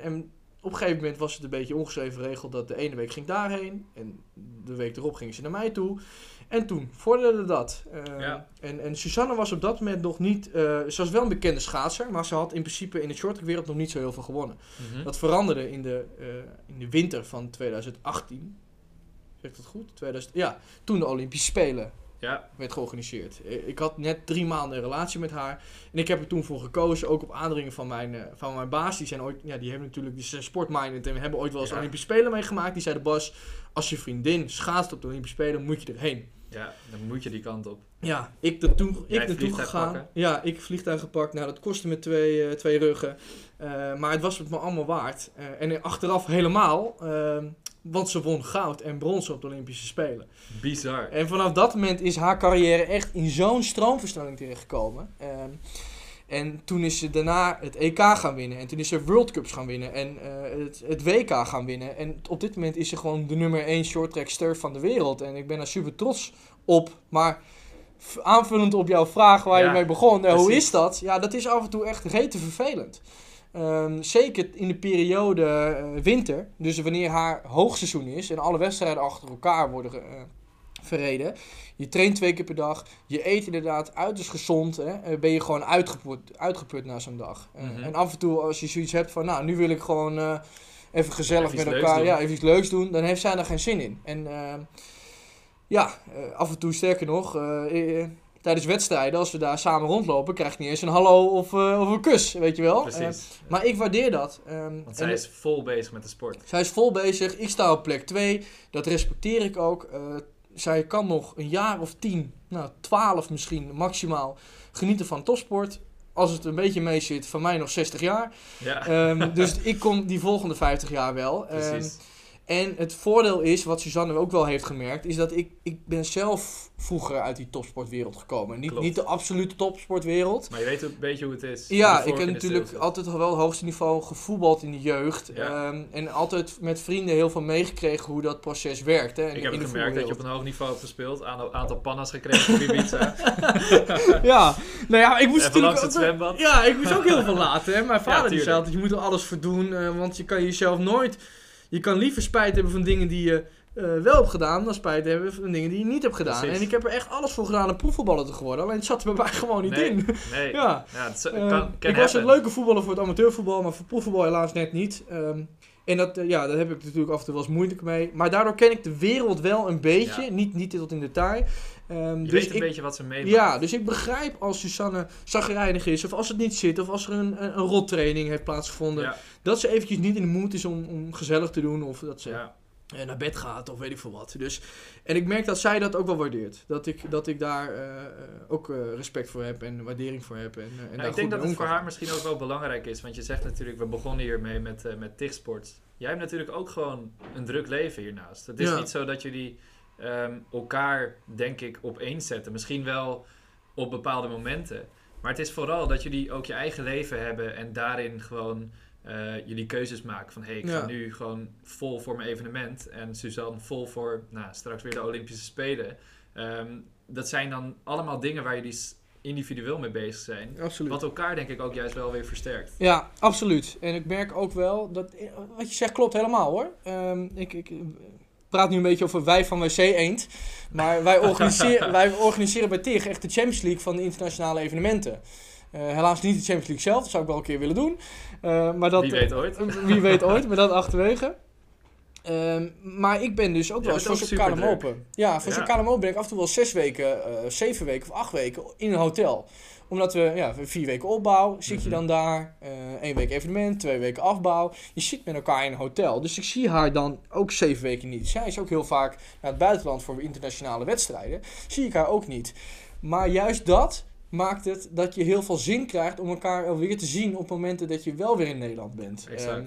En op een gegeven moment was het een beetje ongeschreven regel dat de ene week ging daarheen en de week erop ging ze naar mij toe. En toen vorderde dat. Ehm, Ja. en, en Susanne was op dat moment nog niet, eh, ze was wel een bekende schaatser, maar ze had in principe in de shorttrackwereld nog niet zo heel veel gewonnen. Mhm. Dat veranderde in de, eh, in de winter van 2018. Zeg ik dat goed? 2000, ja, toen de Olympische Spelen Ja, werd georganiseerd. Eh, Ik had net drie maanden een relatie met haar. En ik heb er toen voor gekozen, ook op aandringen van mijn, eh, van mijn baas. Die zijn ooit, ja, die hebben natuurlijk, die zijn sportminded en we hebben ooit wel eens Ja. Olympische Spelen meegemaakt. Die zeiden, Bas, als je vriendin schaatst op de Olympische Spelen, moet je erheen. ja, dan moet je die kant op. Ja, ik naartoe, ik naartoe gegaan. pakken? Ja, ik vliegtuig gepakt. Nou, dat kostte me twee, eh, twee ruggen. Maar het was het me allemaal waard. En achteraf helemaal, eh, want ze won goud en brons op de Olympische Spelen. Bizar. En vanaf dat moment is haar carrière echt in zo'n stroomversnelling terechtgekomen. Ehm, en toen is ze daarna het EK gaan winnen. En toen is ze World Cups gaan winnen. En eh, het, het WK gaan winnen. En op dit moment is ze gewoon de nummer 1 shorttrackster van de wereld. En ik ben daar super trots op. Maar aanvullend op jouw vraag waar Ja, je mee begon. eh, hoe is dat? Ja, dat is af en toe echt rete vervelend. Ehm, zeker in de periode eh, winter. Dus wanneer haar hoogseizoen is en alle wedstrijden achter elkaar worden eh, verreden. Je traint twee keer per dag. Je eet inderdaad uiterst gezond. Hè, ben je gewoon uitgeput, uitgeput na zo'n dag. Eh, Mhm. En af en toe als je zoiets hebt van, nou, nu wil ik gewoon even gezellig Even met elkaar, ja, even iets leuks doen, dan heeft zij daar geen zin in. En eh, ja, af en toe sterker nog, tijdens wedstrijden, als we daar samen rondlopen, krijg ik niet eens een hallo of, eh, of een kus, weet je wel. Eh, maar ik waardeer dat. ehm, Want zij is vol bezig met de sport. zij is vol bezig. Ik sta op plek 2. Dat respecteer ik ook. Eh, zij kan nog een jaar of 10, nou 12 misschien maximaal genieten van topsport. Als het een beetje mee zit, van mij nog 60 jaar. Ja, Ehm, *laughs* dus ik kom die volgende 50 jaar wel. Ehm. En het voordeel is, wat Suzanne ook wel heeft gemerkt, is dat ik, ik ben zelf vroeger uit die topsportwereld gekomen. Niet, Klopt. niet de absolute topsportwereld. Maar je weet een beetje hoe het is. Ja, ik heb natuurlijk altijd al wel het hoogste niveau gevoetbald in de jeugd. Ja. Ehm, en altijd met vrienden heel veel meegekregen hoe dat proces werkt. Hè. Ik heb in het de gemerkt dat je op een hoog niveau hebt gespeeld. Aantal, aantal pannas gekregen op Ibiza. *laughs* Ja, nou ja, ik moest Even natuurlijk het ook, zwembad. Ja, ik moest ook heel veel laten. Hè. Mijn *laughs* vader die tuurlijk. zei altijd, je moet er alles voor doen. eh, want je kan jezelf nooit... Je kan liever spijt hebben van dingen die je eh, wel hebt gedaan... dan spijt hebben van dingen die je niet hebt gedaan. Precies. En ik heb er echt alles voor gedaan om proefvoetballer te worden. Alleen het zat er bij mij gewoon niet Nee, in. Nee, *laughs* Ja. ja is- Eh, kan, ik was een leuke voetballer voor het amateurvoetbal, maar voor proefvoetbal helaas net niet. Ehm, En dat, eh, ja, daar heb ik natuurlijk af en toe wel eens moeilijk mee. Maar daardoor ken ik de wereld wel een beetje. Ja. Niet, niet tot in detail. Ehm, Je dus weet een ik, beetje wat ze meemaakt. ja, dus ik begrijp als Susanne zagrijnig is. Of als het niet zit. Of als er een, een, een rottraining heeft plaatsgevonden. ja, Dat ze eventjes niet in de moed is om, om gezellig te doen. Of dat ze ja. eh, naar bed gaat of weet ik veel wat. Dus, en ik merk dat zij dat ook wel waardeert. Dat ik, dat ik daar eh, eh, ook respect voor heb en waardering voor heb. En, en Nou, daar ik goed denk dat het om voor haar misschien ook wel belangrijk is. Want je zegt natuurlijk, we begonnen hiermee met, met TIGsports. Jij hebt natuurlijk ook gewoon een druk leven hiernaast. Het is Ja. niet zo dat jullie ehm, elkaar, denk ik, opeens zetten. Misschien wel op bepaalde momenten. Maar het is vooral dat jullie ook je eigen leven hebben en daarin gewoon eh, jullie keuzes maken. Van hé, hey, ik Ja. ga nu gewoon vol voor mijn evenement. En Suzanne vol voor nou, straks weer de Olympische Spelen. Ehm, dat zijn dan allemaal dingen waar jullie individueel mee bezig zijn. Absoluut. Wat elkaar denk ik ook juist wel weer versterkt. Ja, absoluut. En ik merk ook wel dat eh, wat je zegt klopt helemaal hoor. Ehm, ik, ik praat nu een beetje over wij van WC Eend. Maar wij *laughs* organiseren, wij organiseren bij TIG echt de Champions League van de internationale evenementen. Eh, helaas niet de Champions League zelf, dat zou ik wel een keer willen doen. Eh, maar dat, Wie weet ooit. *laughs* Wie weet ooit, maar dat achterwege. Ehm, maar ik ben dus ook Ja, wel eens voor zo'n KLM. Open. Ja, voor Ja. zo'n KLM Open ben ik af en toe wel zes weken, eh, zeven weken of acht weken in een hotel. Omdat we, ja, vier weken opbouw, zit je Mhm. dan daar. eh één week evenement, twee weken afbouw. Je zit met elkaar in een hotel. Dus ik zie haar dan ook zeven weken niet. Zij is ook heel vaak naar het buitenland voor internationale wedstrijden. Zie ik haar ook niet. Maar juist dat maakt het dat je heel veel zin krijgt om elkaar alweer te zien op momenten dat je wel weer in Nederland bent. Ehm,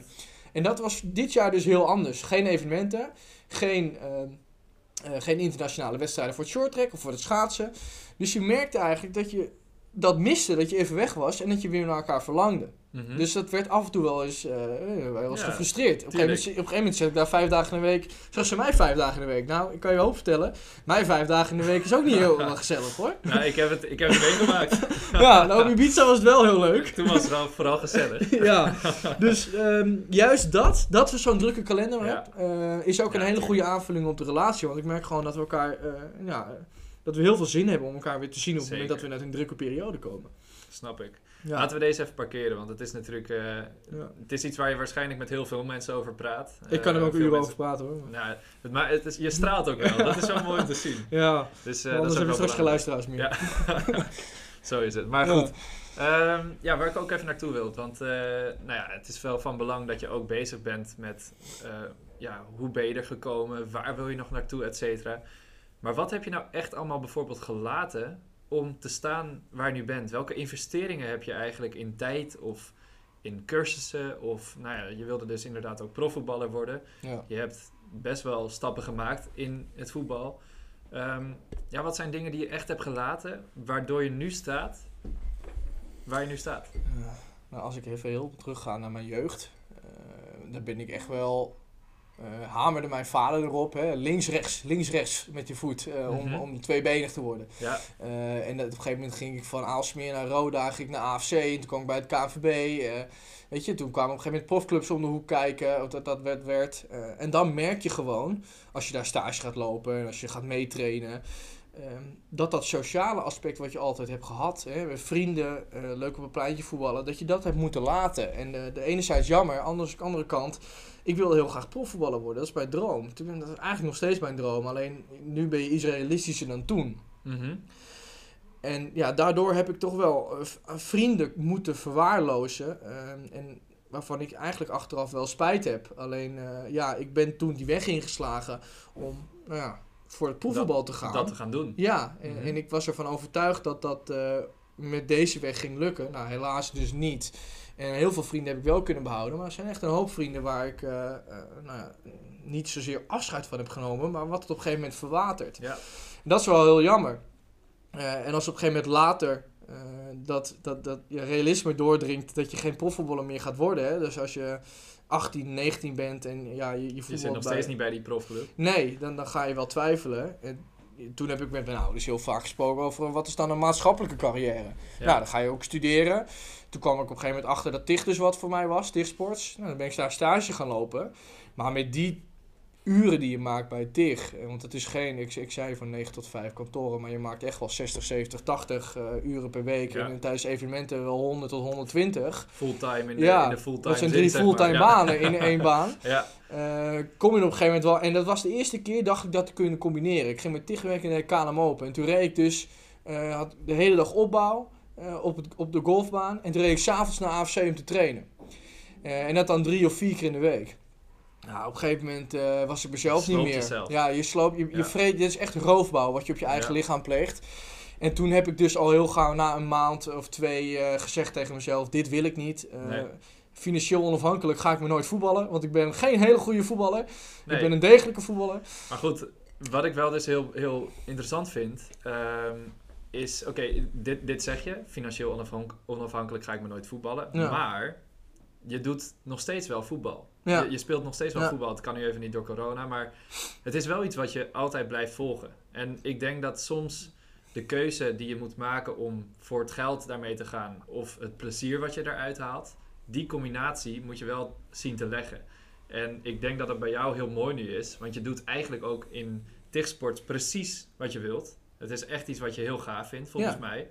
en dat was dit jaar dus heel anders. Geen evenementen, geen, ehm, eh, geen internationale wedstrijden voor het shorttrack of voor het schaatsen. Dus je merkte eigenlijk dat je dat miste, dat je even weg was en dat je weer naar elkaar verlangde. Mhm. Dus dat werd af en toe wel eens, eh, eh, wel eens Ja, gefrustreerd. Op een, gegeven tuurlijk. moment, op een gegeven moment zat ik daar vijf dagen in de week. Zag ze mij vijf dagen in de week. Nou, ik kan je wel vertellen, mijn vijf dagen in de week is ook niet heel gezellig hoor. *laughs* Nou, ik heb het, ik heb het meegemaakt. *laughs* Ja, nou op Ibiza was het wel heel leuk. Toen was het wel vooral gezellig. *laughs* ja, dus ehm, juist dat, dat we zo'n drukke kalender Ja. hebben, eh, is ook een hele goede aanvulling op de relatie. Want ik merk gewoon dat we elkaar, ja, dat we heel veel zin hebben om elkaar weer te zien op het moment dat we uit een drukke periode komen. Snap ik. Ja. Laten we deze even parkeren, want het is natuurlijk... eh, Ja. het is iets waar je waarschijnlijk met heel veel mensen over praat. Ik kan er Eh, ook uren mensen- over praten hoor. Nou, het, maar het is, je straalt ook wel. Dat is wel mooi om te zien. Ja, Dus, eh, anders dat is hebben we straks geen luisteraars meer. Ja. *laughs* Zo is het. Maar goed. Ehm, ja, waar ik ook even naartoe wil. Want nou ja, het is wel van belang dat je ook bezig bent met ja, hoe ben je er gekomen, waar wil je nog naartoe, et cetera. Maar wat heb je nou echt allemaal bijvoorbeeld gelaten om te staan waar je nu bent? Welke investeringen heb je eigenlijk in tijd of in cursussen? Of nou ja, je wilde dus inderdaad ook profvoetballer worden. Ja. Je hebt best wel stappen gemaakt in het voetbal. Ehm, ja, wat zijn dingen die je echt hebt gelaten, waardoor je nu staat waar je nu staat? Ja, nou, als ik even heel terug ga naar mijn jeugd, eh, dan ben ik echt wel. Eh hamerde mijn vader erop, hè, links, rechts, links, rechts met je voet, eh, om, Mhm. om tweebenig te worden. Ja, Eh, en dat, op een gegeven moment ging ik van Aalsmeer naar Roda, ging ik naar AFC, en toen kwam ik bij het KNVB. eh, weet je, toen kwamen op een gegeven moment profclubs om de hoek kijken, of dat dat werd. werd. En dan merk je gewoon, als je daar stage gaat lopen en als je gaat meetrainen, ehm, dat dat sociale aspect wat je altijd hebt gehad, hè, met vrienden, eh, leuk op een pleintje voetballen, dat je dat hebt moeten laten. En eh, de enerzijds jammer, anders de andere kant, ik wilde heel graag profvoetballer worden, dat is mijn droom. Dat is eigenlijk nog steeds mijn droom, alleen nu ben je iets realistischer dan toen. mhm. En ja, daardoor heb ik toch wel eh, vrienden moeten verwaarlozen. ehm, en waarvan ik eigenlijk achteraf wel spijt heb. Alleen, ja, ik ben toen die weg ingeslagen om nou ja, voor het proefvoetbal te gaan. dat te gaan doen. Ja, en, Mhm. en ik was ervan overtuigd dat dat eh, met deze weg ging lukken. Nou, helaas dus niet. En heel veel vrienden heb ik wel kunnen behouden. Maar er zijn echt een hoop vrienden waar ik eh, eh, nou ja, niet zozeer afscheid van heb genomen. Maar wat het op een gegeven moment verwatert. Ja, Dat is wel heel jammer. En als op een gegeven moment later eh, dat, dat, dat je realisme doordringt dat je geen profvoetballer meer gaat worden. Hè? Dus als je 18, 19 bent en ja, je, je je voetbalt zit nog bij- steeds niet bij die profclub. Nee, dan, dan ga je wel twijfelen. En toen heb ik met mijn ouders heel vaak gesproken over wat is dan een maatschappelijke carrière. Ja. Nou, dan ga je ook studeren. Toen kwam ik op een gegeven moment achter dat TIG dus wat voor mij was, TIG Sports. Nou, dan ben ik daar stage gaan lopen. Maar met die uren die je maakt bij TIG. eh, Want het is geen, ik, ik zei van 9 tot 5 kantoren, maar je maakt echt wel 60, 70, 80 eh, uren per week. Ja. En tijdens evenementen wel 100 tot 120. Fulltime in de, Ja, in de fulltime Dat zijn drie zeg maar. fulltime Ja. banen in één *laughs* baan. Ja, Eh, kom je op een gegeven moment wel. En dat was de eerste keer dacht ik dat te kunnen combineren. Ik ging met TIG werken in de KLM Open. En toen reed ik dus eh, had de hele dag opbouw op, het, op de golfbaan. En toen reed ik s'avonds naar AFC om te trainen. En dat dan drie of vier keer in de week. Nou, op een gegeven moment eh, was ik mezelf niet meer. jezelf. Ja, je sloopt, je, je Ja. vreet, dit is echt roofbouw wat je op je eigen Ja. lichaam pleegt. En toen heb ik dus al heel gauw na een maand of twee eh, gezegd tegen mezelf, dit wil ik niet. Eh, Nee. Financieel onafhankelijk ga ik me nooit voetballen, want ik ben geen hele goede voetballer. nee. Ik ben een degelijke voetballer. Maar goed, wat ik wel dus heel, heel interessant vind, ehm, is, oké, dit, dit zeg je, financieel onafhank- onafhankelijk ga ik me nooit voetballen, Ja. maar je doet nog steeds wel voetbal. Ja. Je, je speelt nog steeds wel Ja. voetbal, het kan nu even niet door corona, maar het is wel iets wat je altijd blijft volgen. En ik denk dat soms de keuze die je moet maken om voor het geld daarmee te gaan, of het plezier wat je eruit haalt, die combinatie moet je wel zien te leggen. En ik denk dat het bij jou heel mooi nu is, want je doet eigenlijk ook in TIGsport precies wat je wilt. Het is echt iets wat je heel gaaf vindt, volgens Ja. mij.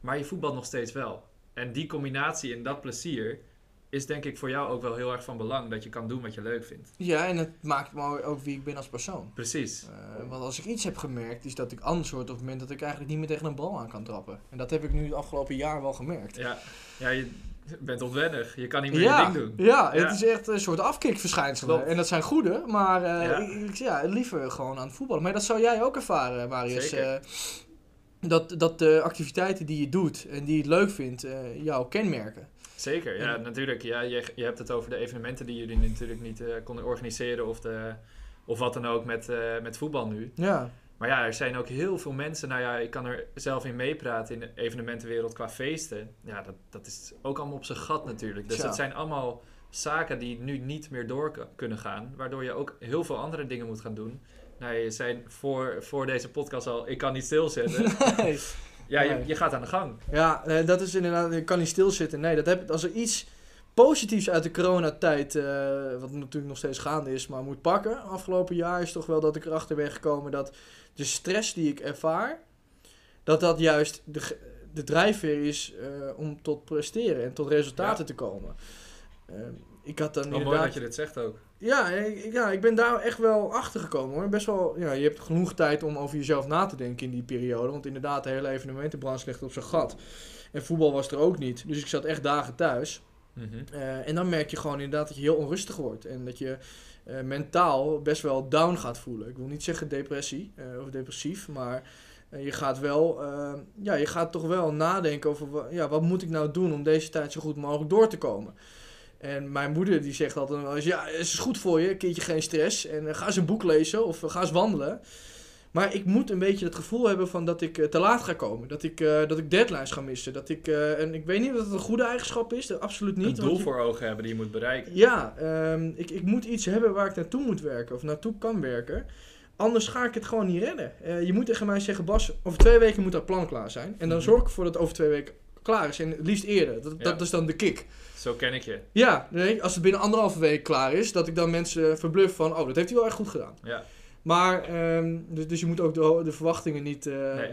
Maar je voetbalt nog steeds wel. En die combinatie en dat plezier is denk ik voor jou ook wel heel erg van belang. Dat je kan doen wat je leuk vindt. Ja, en het maakt me ook wie ik ben als persoon. Precies. Eh, want als ik iets heb gemerkt, is dat ik anders word op het moment dat ik eigenlijk niet meer tegen een bal aan kan trappen. En dat heb ik nu het afgelopen jaar wel gemerkt. Ja, ja je bent onwennig. Je kan niet meer Ja, je ding doen. ja, Ja. het is echt een soort afkikverschijnselen. Klopt. En dat zijn goede, maar eh, Ja. ik, ja, liever gewoon aan het voetballen. Maar dat zou jij ook ervaren, Marius. Zeker. eh, dat, dat de activiteiten die je doet en die je leuk vindt, jou kenmerken. Zeker, ja, En- natuurlijk. Ja, je, je hebt het over de evenementen die jullie natuurlijk niet eh, konden organiseren of, de, of wat dan ook met, eh, met voetbal nu. Ja, Maar ja, er zijn ook heel veel mensen. Nou ja, ik kan er zelf in meepraten in de evenementenwereld qua feesten. Ja, dat, dat is ook allemaal op zijn gat natuurlijk. Dus dat zijn allemaal zaken die nu niet meer door kunnen gaan. Waardoor je ook heel veel andere dingen moet gaan doen. Nou, je zei voor, voor deze podcast al, ik kan niet stilzitten. *laughs* Nee. Ja, je, gaat aan de gang. ja eh, dat is inderdaad, je kan niet stilzitten. Nee, dat heb, als er iets positiefs uit de coronatijd, eh, wat natuurlijk nog steeds gaande is, maar moet pakken afgelopen jaar, is toch wel dat ik erachter ben gekomen dat de stress die ik ervaar, dat dat juist de, de drijfveer is eh, om tot presteren en tot resultaten te komen. Eh, ik had dan Wel mooi inderdaad... dat je dit zegt ook. Ja, ik, ja, ik ben daar echt wel achter gekomen hoor. Best wel, ja, je hebt genoeg tijd om over jezelf na te denken in die periode. Want inderdaad, de hele evenementenbranche ligt op zijn gat. En voetbal was er ook niet. Dus ik zat echt dagen thuis. Mhm. Eh, en dan merk je gewoon inderdaad dat je heel onrustig wordt. En dat je eh, mentaal best wel down gaat voelen. Ik wil niet zeggen depressie eh, of depressief, maar je gaat wel, ja, je gaat toch wel nadenken over, ja, wat moet ik nou doen om deze tijd zo goed mogelijk door te komen. En mijn moeder die zegt altijd wel eens, ja, het is goed voor je, een keertje geen stress. En eh, ga eens een boek lezen of eh, ga eens wandelen. Maar ik moet een beetje het gevoel hebben van dat ik eh, te laat ga komen. Dat ik, dat ik deadlines ga missen. Dat ik, en ik weet niet of dat een goede eigenschap is, dat absoluut niet. Een doel je- voor ogen hebben die je moet bereiken. ja, ehm, ik, ik moet iets hebben waar ik naartoe moet werken of naartoe kan werken. Anders ga ik het gewoon niet redden. Je moet tegen mij zeggen, Bas, over twee weken moet dat plan klaar zijn. En dan Mhm. zorg ik ervoor dat het over twee weken klaar is. En het liefst eerder. Dat, Ja. dat is dan de kick. Zo ken ik je. Ja, nee, als het binnen anderhalve week klaar is, dat ik dan mensen verbluf van, oh, dat heeft hij wel echt goed gedaan. Ja. Maar, ehm, dus, dus je moet ook de, de verwachtingen niet, eh, Nee. *laughs*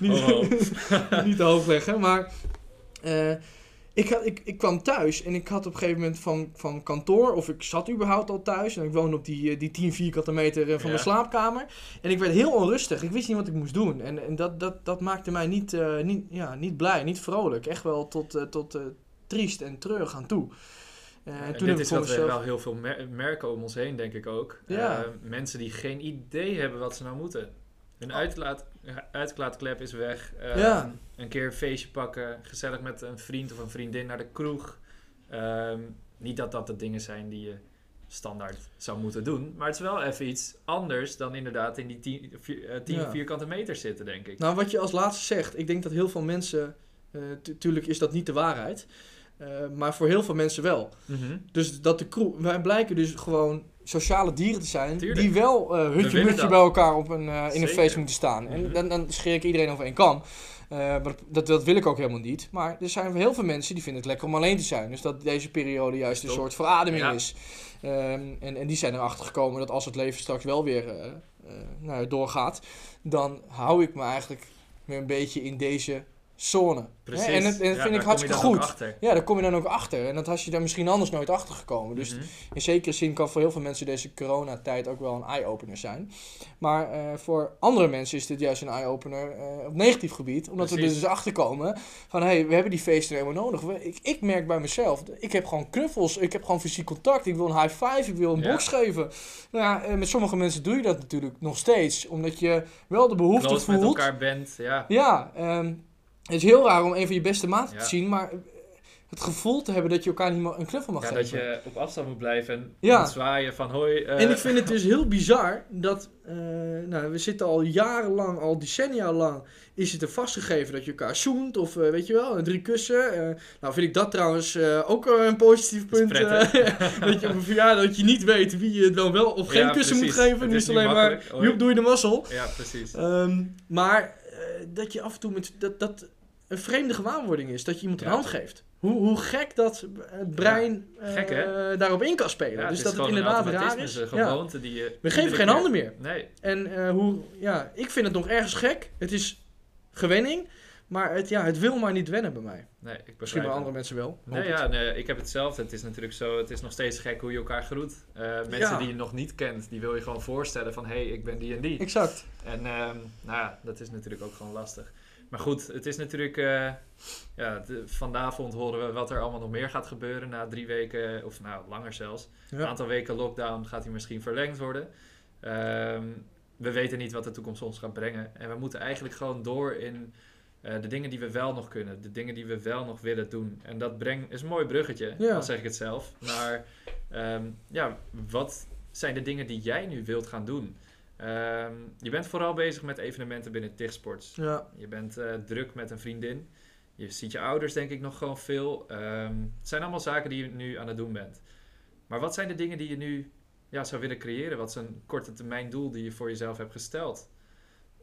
*laughs* niet, Oh, *laughs* niet te hoog leggen. Maar eh, ik, had, ik, ik kwam thuis en ik had op een gegeven moment van, van kantoor, of ik zat überhaupt al thuis. En ik woonde op die, eh, die 10 vierkante meter van Ja. mijn slaapkamer. En ik werd heel onrustig. Ik wist niet wat ik moest doen. En, en dat, dat, dat maakte mij niet, niet, ja, niet blij, niet vrolijk. Echt wel tot, tot triest en treurig aan toe. Eh, En en dit toen ik is wat we wel heel veel mer- merken om ons heen, denk ik ook. Ja. Eh, mensen die geen idee hebben wat ze nou moeten. Hun Oh. uitlaat, uitlaatklep is weg. Eh, Ja. Een keer een feestje pakken. Gezellig met een vriend of een vriendin naar de kroeg. Ehm, niet dat dat de dingen zijn die je standaard zou moeten doen. Maar het is wel even iets anders dan inderdaad in die 10 vier, eh, 10 Ja. vierkante meter zitten, denk ik. Nou, wat je als laatste zegt, ik denk dat heel veel mensen, eh tu- tuurlijk is dat niet de waarheid. Eh, maar voor heel veel mensen wel. Mhm. Dus dat de crew, wij blijken dus gewoon sociale dieren te zijn. Tuurlijk. Die wel eh hutje mutje bij elkaar op een, eh, in een feest moeten staan. En Mhm. dan, dan scheer ik iedereen over één kam. Eh, maar dat, dat, wil ik ook helemaal niet. Maar er zijn heel veel mensen die vinden het lekker om alleen te zijn. Dus dat deze periode juist een soort verademing Ja. is. Ehm, en, en die zijn erachter gekomen dat als het leven straks wel weer nou, doorgaat, dan hou ik me eigenlijk weer een beetje in deze zone. Precies. Hè? En dat, en dat Ja, vind ik hartstikke goed. Ja, daar kom je dan ook achter. En dat had je daar misschien anders nooit achter gekomen. Dus Mhm. in zekere zin kan voor heel veel mensen deze coronatijd ook wel een eye-opener zijn. Maar eh, voor andere mensen is dit juist een eye-opener eh, op negatief gebied. Omdat we er dus achter komen van, hé, hey, we hebben die feesten helemaal nodig. We- Ik, ik merk bij mezelf, ik heb gewoon knuffels, ik heb gewoon fysiek contact. Ik wil een high five, ik wil een Ja. box geven. Nou ja, eh, met sommige mensen doe je dat natuurlijk nog steeds. Omdat je wel de behoefte Close met voelt. elkaar bent, ja. Ja, ehm, het is heel raar om een van je beste maten Ja. te zien, maar eh, het gevoel te hebben dat je elkaar niet een knuffel mag Ja, geven. dat je op afstand moet blijven en Ja. moet zwaaien van hoi. eh, En ik vind het dus heel bizar dat, eh, nou, we zitten al jarenlang, al decennia lang, is het er vastgegeven dat je elkaar zoent of eh, weet je wel, drie kussen. eh. nou vind ik dat trouwens eh, ook een positief Dat is punt. eh, *laughs* dat je op een verjaardag dat je niet weet wie je dan wel of geen Ja, kussen moet geven. Het Nu is alleen maar, joep, doe je de mazzel. Ja, precies. Ehm, maar eh, dat je af en toe met dat, dat een vreemde gewaarwording is, dat je iemand een hand geeft. Hoe, hoe gek dat het brein gek, eh, daarop in kan spelen. Ja, dus dat het inderdaad raar is. gewoonte die je... We geven geen handen meer. Nee, En eh, hoe, ja, ik vind het nog ergens gek. Het is gewenning, maar het, ja, het wil maar niet wennen bij mij. nee, ik Misschien bij andere mensen wel. Nee, ja, nee, ik heb hetzelfde. Het is natuurlijk zo, het is nog steeds gek hoe je elkaar groet. Eh, mensen Ja. die je nog niet kent, die wil je gewoon voorstellen van, hé, hey, ik ben die en die. Exact. En ehm, nou ja, dat is natuurlijk ook gewoon lastig. Maar goed, het is natuurlijk, eh, ja, de- vanavond horen we wat er allemaal nog meer gaat gebeuren na drie weken, of nou, langer zelfs. Een aantal weken lockdown gaat die misschien verlengd worden. Ehm, we weten niet wat de toekomst ons gaat brengen. En we moeten eigenlijk gewoon door in eh, de dingen die we wel nog kunnen. De dingen die we wel nog willen doen. En dat brengt, is een mooi bruggetje, Ja. al zeg ik het zelf. Maar ehm, ja, wat zijn de dingen die jij nu wilt gaan doen? Ehm, je bent vooral bezig met evenementen binnen TIGsports. Ja. Je bent eh, druk met een vriendin. Je ziet je ouders denk ik nog gewoon veel. Ehm, het zijn allemaal zaken die je nu aan het doen bent. Maar wat zijn de dingen die je nu ja, zou willen creëren? Wat is een korte termijn doel die je voor jezelf hebt gesteld?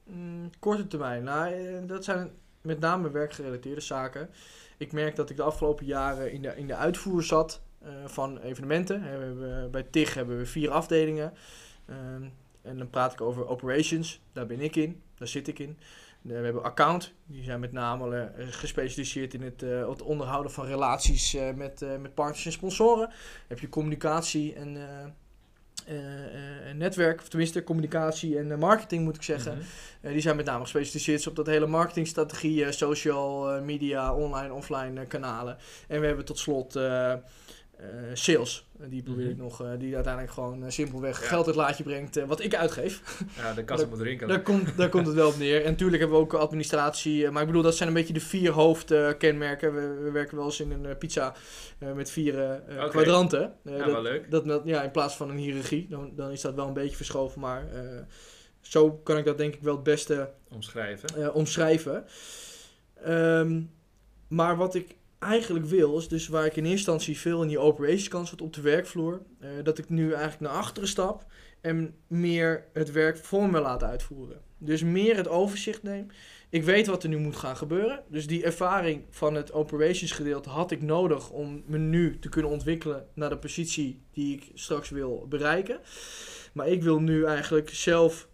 Mm, korte termijn. Nou, eh, dat zijn met name werkgerelateerde zaken. Ik merk dat ik de afgelopen jaren in de, in de uitvoer zat eh, van evenementen. We hebben, bij TIG hebben we vier afdelingen. Ehm, en dan praat ik over operations. Daar ben ik in. Daar zit ik in. Eh, We hebben account. Die zijn met name eh, gespecialiseerd in het, eh, het onderhouden van relaties met, met partners en sponsoren. Dan heb je communicatie en, en netwerk. Of tenminste communicatie en marketing moet ik zeggen. Mhm. Die zijn met name gespecialiseerd op dat hele marketingstrategie, social media, online, offline kanalen. En we hebben tot slot sales. Eh, die probeer ik Mhm. nog, eh, die uiteindelijk gewoon eh, simpelweg Ja. geld uit het laadje brengt, eh, wat ik uitgeef. *laughs* Ja, de kassa moet rinkelen. Daar komt, daar komt het wel op *laughs* neer. En natuurlijk hebben we ook administratie. eh, maar ik bedoel, dat zijn een beetje de vier hoofdkenmerken. we, we werken wel eens in een eh, pizza eh, met vier eh, eh, kwadranten. Eh, Ja, dat, wel leuk. dat, dat- ja, in plaats van een hiërarchie, dan, dan is dat wel een beetje verschoven. Maar eh, zo kan ik dat denk ik wel het beste Omschrijven. eh, omschrijven. Ehm, maar wat ik eigenlijk wil, is dus waar ik in eerste instantie veel in die operations kan zat op de werkvloer, eh, dat ik nu eigenlijk naar achteren stap en meer het werk voor me laat uitvoeren. Dus meer het overzicht neem. Ik weet wat er nu moet gaan gebeuren. Dus die ervaring van het operations gedeelte had ik nodig om me nu te kunnen ontwikkelen naar de positie die ik straks wil bereiken. Maar ik wil nu eigenlijk zelf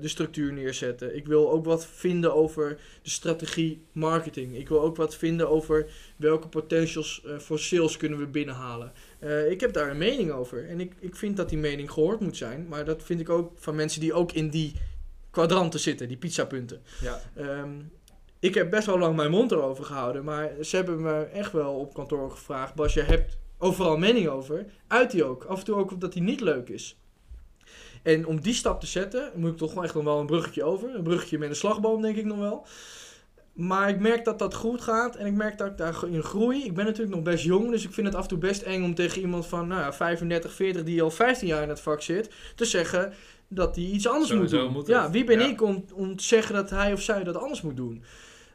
de structuur neerzetten. Ik wil ook wat vinden over de strategie marketing. Ik wil ook wat vinden over welke potentials eh, voor sales kunnen we binnenhalen. Eh, ik heb daar een mening over. En ik, ik vind dat die mening gehoord moet zijn. Maar dat vind ik ook van mensen die ook in die kwadranten zitten, die pizzapunten. Ja. Ehm, ik heb best wel lang mijn mond erover gehouden. Maar ze hebben me echt wel op kantoor gevraagd. Bas, je hebt overal mening over. Uit die ook. Af en toe ook omdat die niet leuk is. En om die stap te zetten, moet ik toch wel echt nog wel een bruggetje over. Een bruggetje met een slagboom, denk ik nog wel. Maar ik merk dat dat goed gaat en ik merk dat ik daarin groei. Ik ben natuurlijk nog best jong, dus ik vind het af en toe best eng om tegen iemand van nou ja, 35, 40 die al 15 jaar in het vak zit, te zeggen dat hij iets anders moet doen. moet ja, wie ben Ja. ik om, om te zeggen dat hij of zij dat anders moet doen?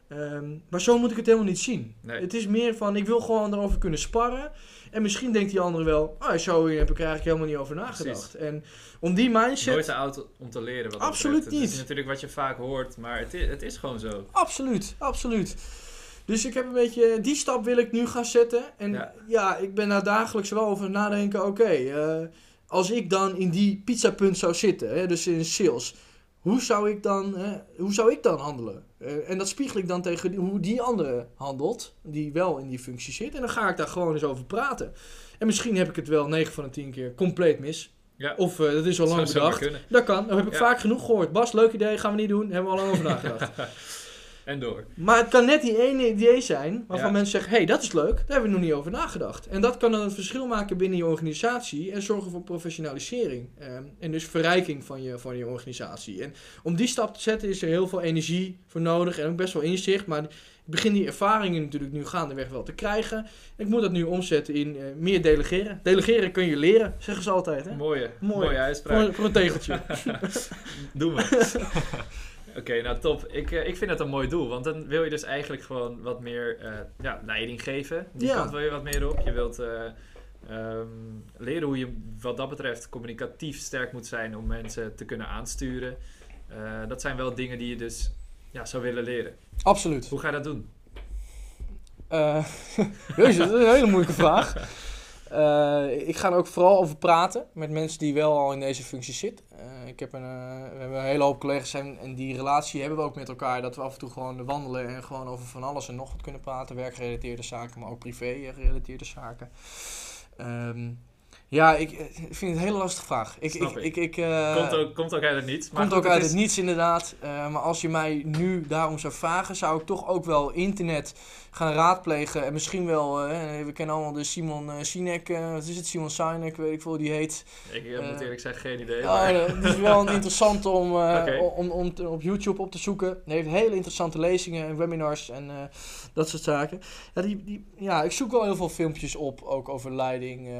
Ehm, maar zo moet ik het helemaal niet zien. Nee. Het is meer van, ik wil gewoon erover kunnen sparren. En misschien denkt die andere wel, ah, zo heb ik er eigenlijk helemaal niet over nagedacht. En om die mindset... Nooit te oud om te leren. Wat Absoluut. Het niet. is natuurlijk wat je vaak hoort, maar het is, het is gewoon zo. Absoluut, absoluut. Dus ik heb een beetje, die stap wil ik nu gaan zetten. En ja, Ja. ik ben daar dagelijks wel over nadenken. Oké, eh, als ik dan in die pizzapunt zou zitten, hè, dus in sales, hoe zou ik dan, hè, hoe zou ik dan handelen? Eh, en dat spiegel ik dan tegen die- hoe die andere handelt, die wel in die functie zit. En dan ga ik daar gewoon eens over praten. En misschien heb ik het wel 9 van de 10 keer compleet mis. Ja, Of eh, dat is al lang bedacht. Dat kan, dat heb ik Ja. vaak genoeg gehoord. Bas, leuk idee, gaan we niet doen. Hebben we al lang over *laughs* nagedacht. En door. Maar het kan net die ene idee zijn waarvan Ja. mensen zeggen: hé, hey, dat is leuk, daar hebben we nog niet over nagedacht. En dat kan dan het verschil maken binnen je organisatie en zorgen voor professionalisering. Ehm, en dus verrijking van je, van je organisatie. En om die stap te zetten is er heel veel energie voor nodig en ook best wel inzicht. Maar ik begin die ervaringen natuurlijk nu gaandeweg wel te krijgen. En ik moet dat nu omzetten in eh, meer delegeren. Delegeren kun je leren, zeggen ze altijd. Hè? Mooie, Mooi. mooie uitspraak. Voor, voor een tegeltje. *laughs* *laughs* Doen we. *laughs* Oké, nou top. Ik, eh, ik vind het een mooi doel, want dan wil je dus eigenlijk gewoon wat meer eh, ja, leiding geven. Die Ja. kant wil je wat meer op. Je wilt eh, ehm, leren hoe je wat dat betreft communicatief sterk moet zijn om mensen te kunnen aansturen. Dat zijn wel dingen die je dus ja, zou willen leren. Absoluut. Hoe ga je dat doen? *laughs* Jezus, dat is een hele moeilijke vraag. *laughs* Eh, ik ga er ook vooral over praten met mensen die wel al in deze functie zitten. Eh, ik heb een, eh, we hebben een hele hoop collega's en die relatie hebben we ook met elkaar. Dat we af en toe gewoon wandelen en gewoon over van alles en nog wat kunnen praten. Werkgerelateerde zaken, maar ook privé-gerelateerde zaken. Ehm, ja, ik, eh, ik vind het een hele lastige vraag. Ik, Snap ik, ik. eh, komt, ook, komt ook uit het niets. Maar Komt ook uit is- het niets inderdaad. Eh, maar als je mij nu daarom zou vragen, zou ik toch ook wel internet gaan raadplegen. En misschien wel, we kennen allemaal de Simon Sinek, wat is het, Simon Sinek, weet ik veel hoe die heet. Ik moet eerlijk zeggen, geen idee. Maar- die is wel een *laughs* interessant om, om, om te- op YouTube op te zoeken. Hij heeft hele interessante lezingen en webinars en dat soort zaken. Ja, die, die, ja, ik zoek wel heel veel filmpjes op, ook over leiding eh,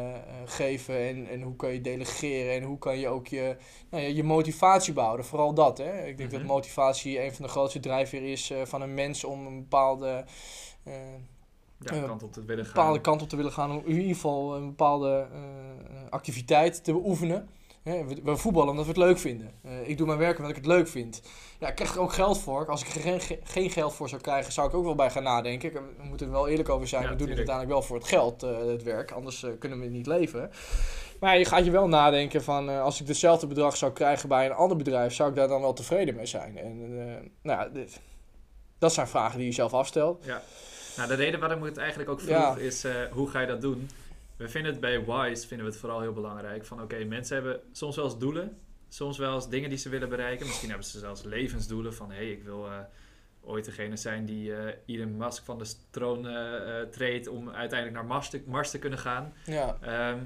geven en, en hoe kan je delegeren en hoe kan je ook je, nou ja, je motivatie behouden. Vooral dat, hè. Ik denk dat Mhm. motivatie een van de grootste drijfveren is eh, van een mens om een bepaalde... eh, ja, eh, kant op te willen gaan. bepaalde kant op te willen gaan, om in ieder geval een bepaalde activiteit te beoefenen. Hè, we, we voetballen omdat we het leuk vinden. Eh, ik doe mijn werk omdat ik het leuk vind. Ja, ik krijg er ook geld voor. Als ik er geen, ge- geen geld voor zou krijgen, zou ik ook wel bij gaan nadenken. Ik- We moeten er wel eerlijk over zijn. Ja, we doen het uiteindelijk wel voor het geld, eh, het werk. Anders eh, kunnen we niet leven. Maar je gaat je wel nadenken van... eh, als ik hetzelfde bedrag zou krijgen bij een ander bedrijf... zou ik daar dan wel tevreden mee zijn? En eh, nou ja, dit- dat zijn vragen die je zelf afstelt. Ja. Nou, de reden waarom ik het eigenlijk ook vroeg Ja. is, eh, hoe ga je dat doen? We vinden het bij WISE vinden we het vooral heel belangrijk. Van oké, mensen hebben soms wel eens doelen. Soms wel eens dingen die ze willen bereiken. Misschien hebben ze zelfs levensdoelen. Van hé, hey, ik wil eh, ooit degene zijn die eh Elon Musk van de troon eh, treedt... om uiteindelijk naar Mars te, Mars te kunnen gaan. Ja, Ehm,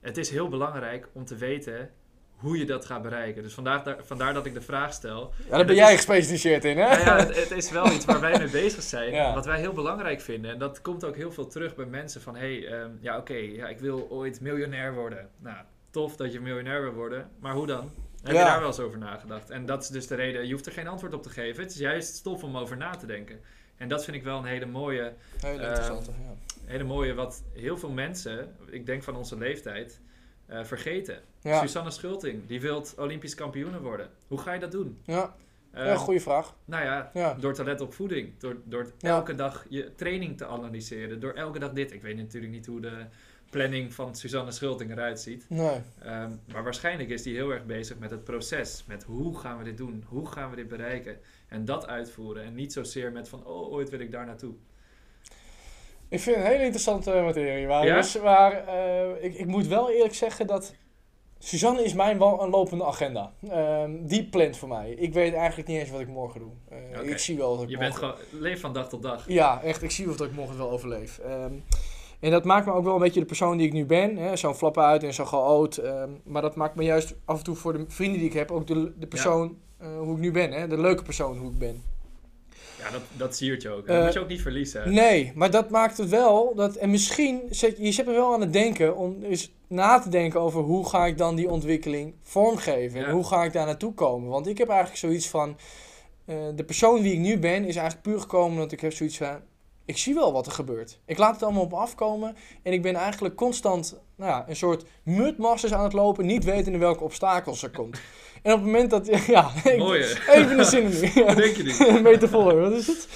het is heel belangrijk om te weten hoe je dat gaat bereiken. Dus vandaar, daar- vandaar dat ik de vraag stel... ja daar ben jij is- gespecialiseerd in, hè? Nou ja, het, het is wel iets waar wij mee bezig zijn. *laughs* Ja. Wat wij heel belangrijk vinden. En dat komt ook heel veel terug bij mensen van... Hé, hey, ehm, ja oké, ja, ik wil ooit miljonair worden. Nou, tof dat je miljonair wil worden. Maar hoe dan? Heb Ja. je daar wel eens over nagedacht? En dat is dus de reden... Je hoeft er geen antwoord op te geven. Het is juist stof om over na te denken. En dat vind ik wel een hele mooie... Hele Eh, interessante, ja. Hele mooie wat heel veel mensen... Ik denk van onze leeftijd... eh, vergeten. Ja, Susanne Schulting, die wil Olympisch kampioene worden. Hoe ga je dat doen? ja. Eh, ja goede vraag. nou ja, Ja. door te letten op voeding. Door, door elke dag je training te analyseren. Door elke dag dit. Ik weet natuurlijk niet hoe de planning van Suzanne Schulting eruit ziet. Nee. Ehm, maar waarschijnlijk is die heel erg bezig met het proces. Met hoe gaan we dit doen? Hoe gaan we dit bereiken? En dat uitvoeren. En niet zozeer met van, oh, ooit wil ik daar naartoe. Ik vind het een hele interessante materie, Marius. Ja? Maar eh, ik, ik moet wel eerlijk zeggen dat... Suzanne is mijn wel een lopende agenda. Ehm, die plant voor mij. Ik weet eigenlijk niet eens wat ik morgen doe. Eh. Ik zie wel dat ik Je morgen... bent gewoon, leef van dag tot dag. Ja, echt. Ik zie wel dat ik morgen wel overleef. Ehm, en dat maakt me ook wel een beetje de persoon die ik nu ben. Zo'n flap uit en zo geoot. ehm, maar dat maakt me juist af en toe voor de vrienden die ik heb... ook de, de persoon eh, hoe ik nu ben. Hè? De leuke persoon hoe ik ben. Ja, dat, dat siert je ook. Dat Eh, moet je ook niet verliezen. Nee, maar dat maakt het wel dat. En misschien zet je zet me wel aan het denken om eens na te denken over hoe ga ik dan die ontwikkeling vormgeven. Ja. En hoe ga ik daar naartoe komen. Want ik heb eigenlijk zoiets van. eh, de persoon wie ik nu ben is eigenlijk puur gekomen omdat ik heb zoiets van... Ik zie wel wat er gebeurt. Ik laat het allemaal op me afkomen. En ik ben eigenlijk constant nou ja, een soort mudmasters aan het lopen. Niet wetende welke obstakels er komt. En op het moment dat... *laughs* Ja, Mooi, even een synoniem. Hoe denk je *laughs* een metafoor, wat is het?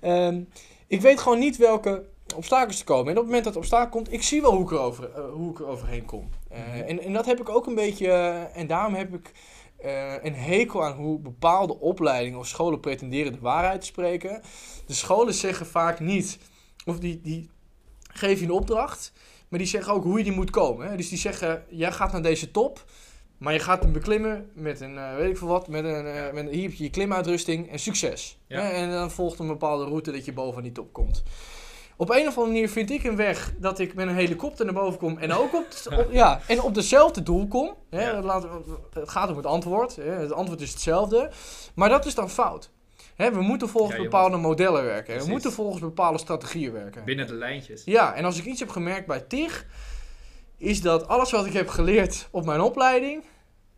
Ehm, ik weet gewoon niet welke obstakels er komen. En op het moment dat het obstakel komt, ik zie wel hoe ik er, over, eh, hoe ik er overheen kom. Eh, Mhm. en, en dat heb ik ook een beetje, eh, en daarom heb ik een hekel aan hoe bepaalde opleidingen of scholen pretenderen de waarheid te spreken. De scholen zeggen vaak niet, of die, die geven je een opdracht, maar die zeggen ook hoe je die moet komen. Hè? Dus die zeggen, jij gaat naar deze top, maar je gaat hem beklimmen met een, eh, weet ik veel wat, met een, eh, met een, hier heb je je klimuitrusting en succes. Ja. Hè? En dan volgt een bepaalde route dat je boven die top komt. Op een of andere manier vind ik een weg dat ik met een helikopter naar boven kom en ook op, *laughs* op- ja, en op dezelfde doel kom. Hè? Ja. Laten we- het gaat om het antwoord. Hè? Het antwoord is hetzelfde. Maar dat is dan fout. Hè? We moeten volgens Ja, bepaalde modellen werken. We moeten volgens bepaalde strategieën werken. Binnen de lijntjes. Ja, en als ik iets heb gemerkt bij TIG, is dat alles wat ik heb geleerd op mijn opleiding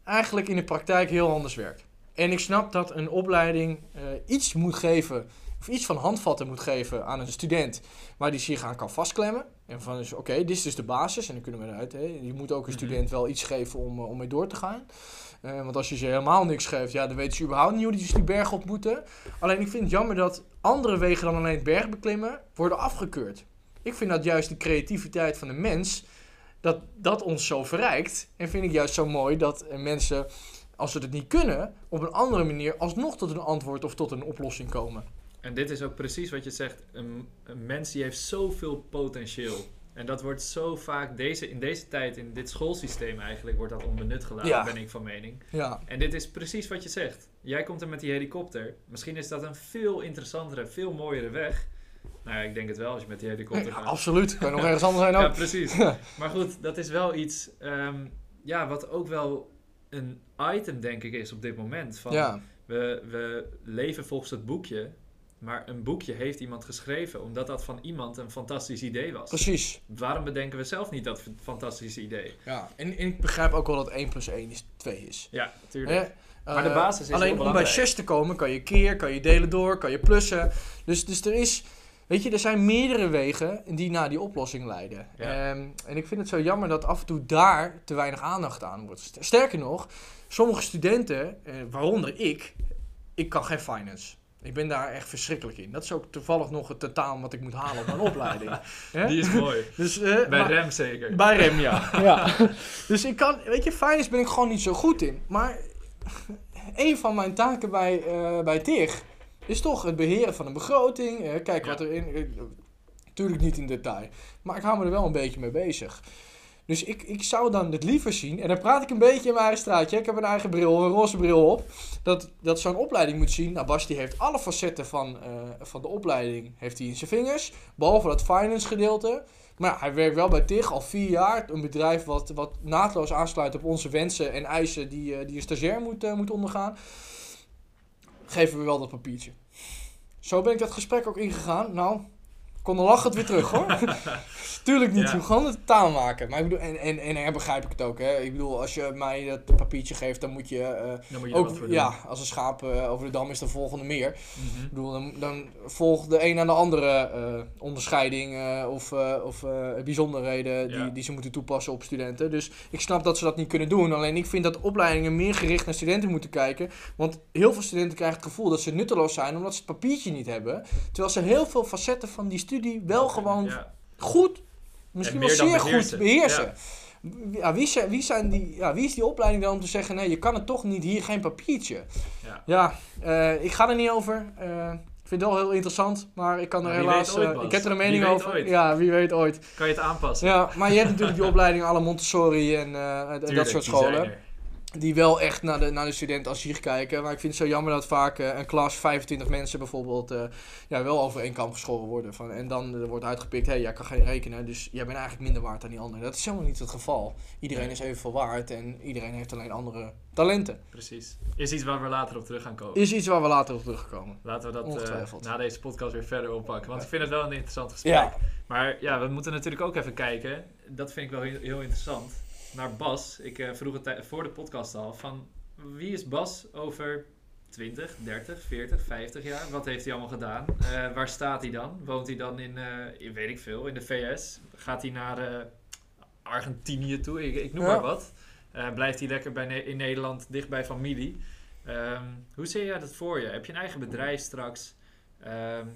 eigenlijk in de praktijk heel anders werkt. En ik snap dat een opleiding eh, iets moet geven, of iets van handvatten moet geven aan een student waar die zich aan kan vastklemmen. En van, dus, oké, dit is dus de basis en dan kunnen we eruit. Hè. Je moet ook een Mhm. student wel iets geven om, eh, om mee door te gaan. Eh, want als je ze helemaal niks geeft, ja, dan weten ze überhaupt niet hoe die, die berg op moeten. Alleen ik vind het jammer dat andere wegen dan alleen het bergbeklimmen worden afgekeurd. Ik vind dat juist de creativiteit van de mens, dat dat ons zo verrijkt. En vind ik juist zo mooi dat eh, mensen, als ze het niet kunnen, op een andere manier alsnog tot een antwoord of tot een oplossing komen. En dit is ook precies wat je zegt. Een, een mens die heeft zoveel potentieel. En dat wordt zo vaak, deze, in deze tijd, in dit schoolsysteem eigenlijk, wordt dat onbenut gelaten, Ja. ben ik van mening. Ja, En dit is precies wat je zegt. Jij komt er met die helikopter. Misschien is dat een veel interessantere, veel mooiere weg. Nou ja, ik denk het wel als je met die helikopter gaat. absoluut. Kan nog ergens anders zijn *laughs* Ja, ook. precies. *laughs* Maar goed, dat is wel iets ehm, ja, wat ook wel een item, denk ik, is op dit moment. Van, Ja, we, we leven volgens het boekje, maar een boekje heeft iemand geschreven omdat dat van iemand een fantastisch idee was. precies. Waarom bedenken we zelf niet dat fantastische idee? Ja, en, en ik begrijp ook wel dat 1 plus 1 is 2 is. Ja, Hè? tuurlijk. Maar de Eh, basis is Alleen om bij belangrijk. 6 te komen kan je keer, kan je delen door, kan je plussen. Dus, dus er is, weet je, er zijn meerdere wegen die naar die oplossing leiden. Ja. Ehm, en ik vind het zo jammer dat af en toe daar te weinig aandacht aan wordt. St- Sterker nog, sommige studenten, eh, waaronder ik, ik kan geen finance. Ik ben daar echt verschrikkelijk in. Dat is ook toevallig nog het tentamen wat ik moet halen op mijn opleiding. *laughs* Die is mooi. Dus, eh, Bij maar- Rem zeker. bij Rem, ja. *laughs* ja. *laughs* Dus ik kan, weet je, finance ben ik gewoon niet zo goed in. Maar een van mijn taken bij, eh bij TIG is toch het beheren van een begroting. eh, kijk wat erin. eh, Natuurlijk niet in detail. Maar ik hou me er wel een beetje mee bezig. Dus ik, ik zou dan het liever zien, en dan praat ik een beetje in mijn eigen straatje. Ik heb een eigen bril, een roze bril op. Dat, dat zo'n opleiding moet zien. Nou, Bas die heeft alle facetten van, eh, van de opleiding heeft hij in zijn vingers. Behalve dat finance gedeelte. Maar ja, hij werkt wel bij TIG al vier jaar. Een bedrijf wat, wat naadloos aansluit op onze wensen en eisen die, eh, die een stagiair moet, eh, moet ondergaan. Geven we wel dat papiertje. Zo ben ik dat gesprek ook ingegaan. Nou, kon dan lachend weer terug hoor. *laughs* Tuurlijk niet, Ja. je gewoon het taal maken. Maar ik bedoel, en, en, en daar begrijp ik het ook. Hè. Ik bedoel, als je mij dat papiertje geeft, dan moet je eh, Dan moet je wat ook, ja, als een schaap eh, over de dam is de volgende meer. Mhm. Ik bedoel, dan, dan volgt de een aan de andere eh, onderscheiding of, of bijzonderheden die, Ja. die ze moeten toepassen op studenten. Dus ik snap dat ze dat niet kunnen doen. Alleen ik vind dat opleidingen meer gericht naar studenten moeten kijken. Want heel veel studenten krijgen het gevoel dat ze nutteloos zijn omdat ze het papiertje niet hebben. Terwijl ze heel veel facetten van die studie wel gewoon Ja. goed, misschien En wel zeer goed beheersen. Ja, wie, zijn, wie, zijn die, ja, wie is die opleiding dan om te zeggen, nee, je kan het toch niet, hier geen papiertje. Ja. Ja, eh, ik ga er niet over. Eh, ik vind het wel heel interessant, maar ik kan er helaas... ooit, eh, ik heb er een mening over. ooit. Ja, wie weet ooit. Kan je het aanpassen? Ja, maar je hebt natuurlijk die opleiding alle Montessori en dat soort scholen. Die wel echt naar de, naar de student als hier kijken. Maar ik vind het zo jammer dat vaak eh, een klas, 25 mensen bijvoorbeeld, eh, ja, wel over één kam geschoren worden. Van, en dan wordt uitgepikt, hé, hey, jij kan geen rekenen, dus jij bent eigenlijk minder waard dan die ander. Dat is helemaal niet het geval. Iedereen is evenveel waard en iedereen heeft alleen andere talenten. Precies. Is iets waar we later op terug gaan komen. Is iets waar we later op terugkomen. Laten we dat eh, na deze podcast weer verder oppakken. Want ik vind het wel een interessant gesprek. Ja, Maar ja, we moeten natuurlijk ook even kijken. Dat vind ik wel heel, heel interessant. Naar Bas. Ik eh, vroeg het voor de podcast al. Van wie is Bas over 20, 30, 40, 50 jaar. Wat heeft hij allemaal gedaan? Eh, waar staat hij dan? Woont hij dan in, eh, in, weet ik veel, in de VS? Gaat hij naar Argentinië toe? Ik, ik noem Ja. maar wat. Blijft hij lekker bij Ne- in Nederland, dicht bij familie? Ehm, hoe zie jij dat voor je? Heb je een eigen bedrijf straks? Ehm,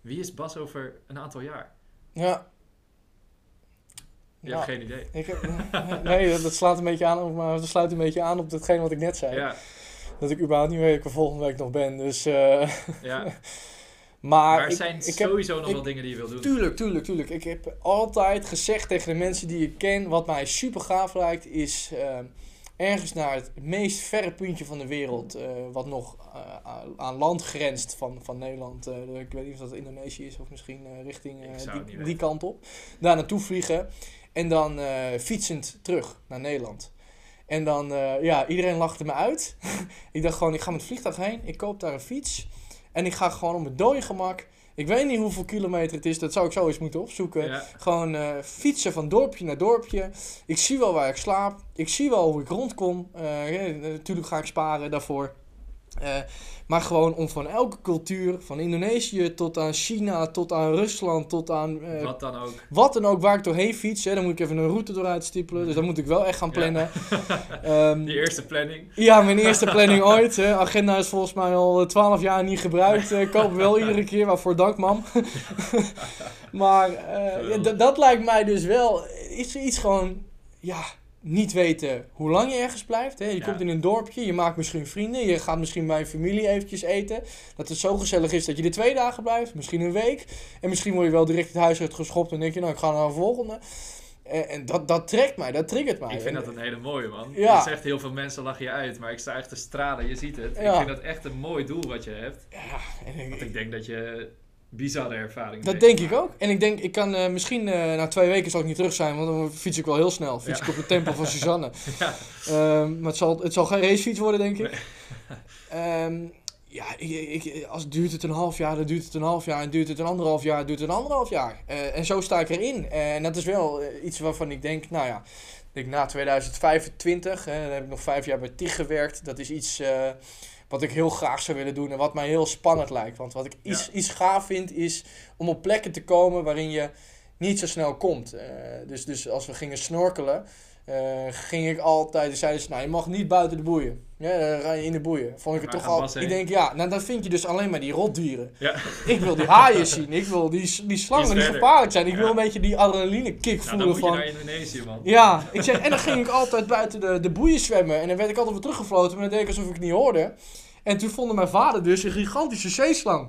wie is Bas over een aantal jaar? Ja. Je Ja, hebt geen idee. ik heb, *laughs* nee, dat, slaat een beetje aan, maar dat sluit een beetje aan op datgene wat ik net zei. Ja, Dat ik überhaupt niet weet of ik er volgende week nog ben. Dus, eh, ja. *laughs* maar Maar er ik, zijn ik heb, sowieso nog wel dingen die je wil doen. Tuurlijk, tuurlijk, tuurlijk. Ik heb altijd gezegd tegen de mensen die ik ken, wat mij super gaaf lijkt, is eh, ergens naar het meest verre puntje van de wereld, eh, wat nog aan- land grenst van, van Nederland. Ik weet niet of dat Indonesië is of misschien richting die, kant op. Daar naartoe vliegen en dan eh, fietsend terug naar Nederland. En dan, eh, ja, iedereen lachte me uit. *laughs* ik dacht gewoon, ik ga met het vliegtuig heen, ik koop daar een fiets. En ik ga gewoon op mijn dode gemak. Ik weet niet hoeveel kilometer het is, dat zou ik zo eens moeten opzoeken. Ja, Gewoon eh, fietsen van dorpje naar dorpje. Ik zie wel waar ik slaap. Ik zie wel hoe ik rondkom. Natuurlijk ga ik sparen daarvoor. Eh, maar gewoon om van elke cultuur, van Indonesië tot aan China, tot aan Rusland, tot aan eh, wat dan ook. wat dan ook waar ik doorheen fiets. Hè, dan moet ik even een route dooruit stippelen. Dus dat moet ik wel echt gaan Ja. plannen. *laughs* Ehm, Die eerste planning. ja, mijn eerste planning ooit. Hè. Agenda is volgens mij al twaalf jaar niet gebruikt. Ik koop wel *laughs* iedere keer, waarvoor dank, mam. *laughs* maar eh, ja, dat lijkt mij dus wel iets, iets gewoon, ja, niet weten hoe lang je ergens blijft. Hè. Je Ja. komt in een dorpje, je maakt misschien vrienden, je gaat misschien bij een familie eventjes eten. Dat het zo gezellig is dat je er twee dagen blijft, misschien een week. En misschien word je wel direct het huis uitgeschopt en denk je, nou, ik ga naar een volgende. En, dat, dat trekt mij, dat triggert mij. Ik vind dat een hele mooie, man. Ja. Zegt heel veel mensen lachen je uit, maar ik sta echt te stralen. Je ziet het. Ik vind dat echt een mooi doel wat je hebt. Ja, en ik- Want ik denk dat je bizarre ervaringen Dat denk ik ook. En ik denk, ik kan eh, misschien eh, na twee weken zal ik niet terug zijn, want dan fiets ik wel heel snel. Fiets Ja. ik op de tempo van *laughs* Suzanne. Ja. Ehm, maar het zal, het zal geen racefiets worden, denk ik. Nee. *laughs* Ehm, ja, ik, ik, als duurt het een half jaar, dan duurt het een half jaar. En duurt het een anderhalf jaar, duurt het een anderhalf jaar. Eh, en zo sta ik erin. en dat is wel iets waarvan ik denk, nou ja, denk na 2025, eh, dan heb ik nog vijf jaar bij TIG gewerkt. Dat is iets wat ik heel graag zou willen doen en wat mij heel spannend lijkt. Want wat ik iets, iets gaaf vind, is om op plekken te komen waarin je niet zo snel komt. Eh, dus, dus als we gingen snorkelen, eh, ging ik altijd, zeiden ze, nou je mag niet buiten de boeien. Ja, dan ga je in de boeien. Vond ik het toch al. Ik denk, ja, nou dan vind je dus alleen maar die rotdieren. Ja. Ik wil die haaien zien. Ik wil die, die slangen die gevaarlijk zijn. Ik wil een beetje die adrenaline kick Nou, voelen van. naar Indonesië, man. Ja, ik zeg, en dan ging ik altijd buiten de, de boeien zwemmen. En dan werd ik altijd weer teruggefloten, maar dan deed ik alsof ik het niet hoorde. En toen vond mijn vader dus een gigantische zeeslang.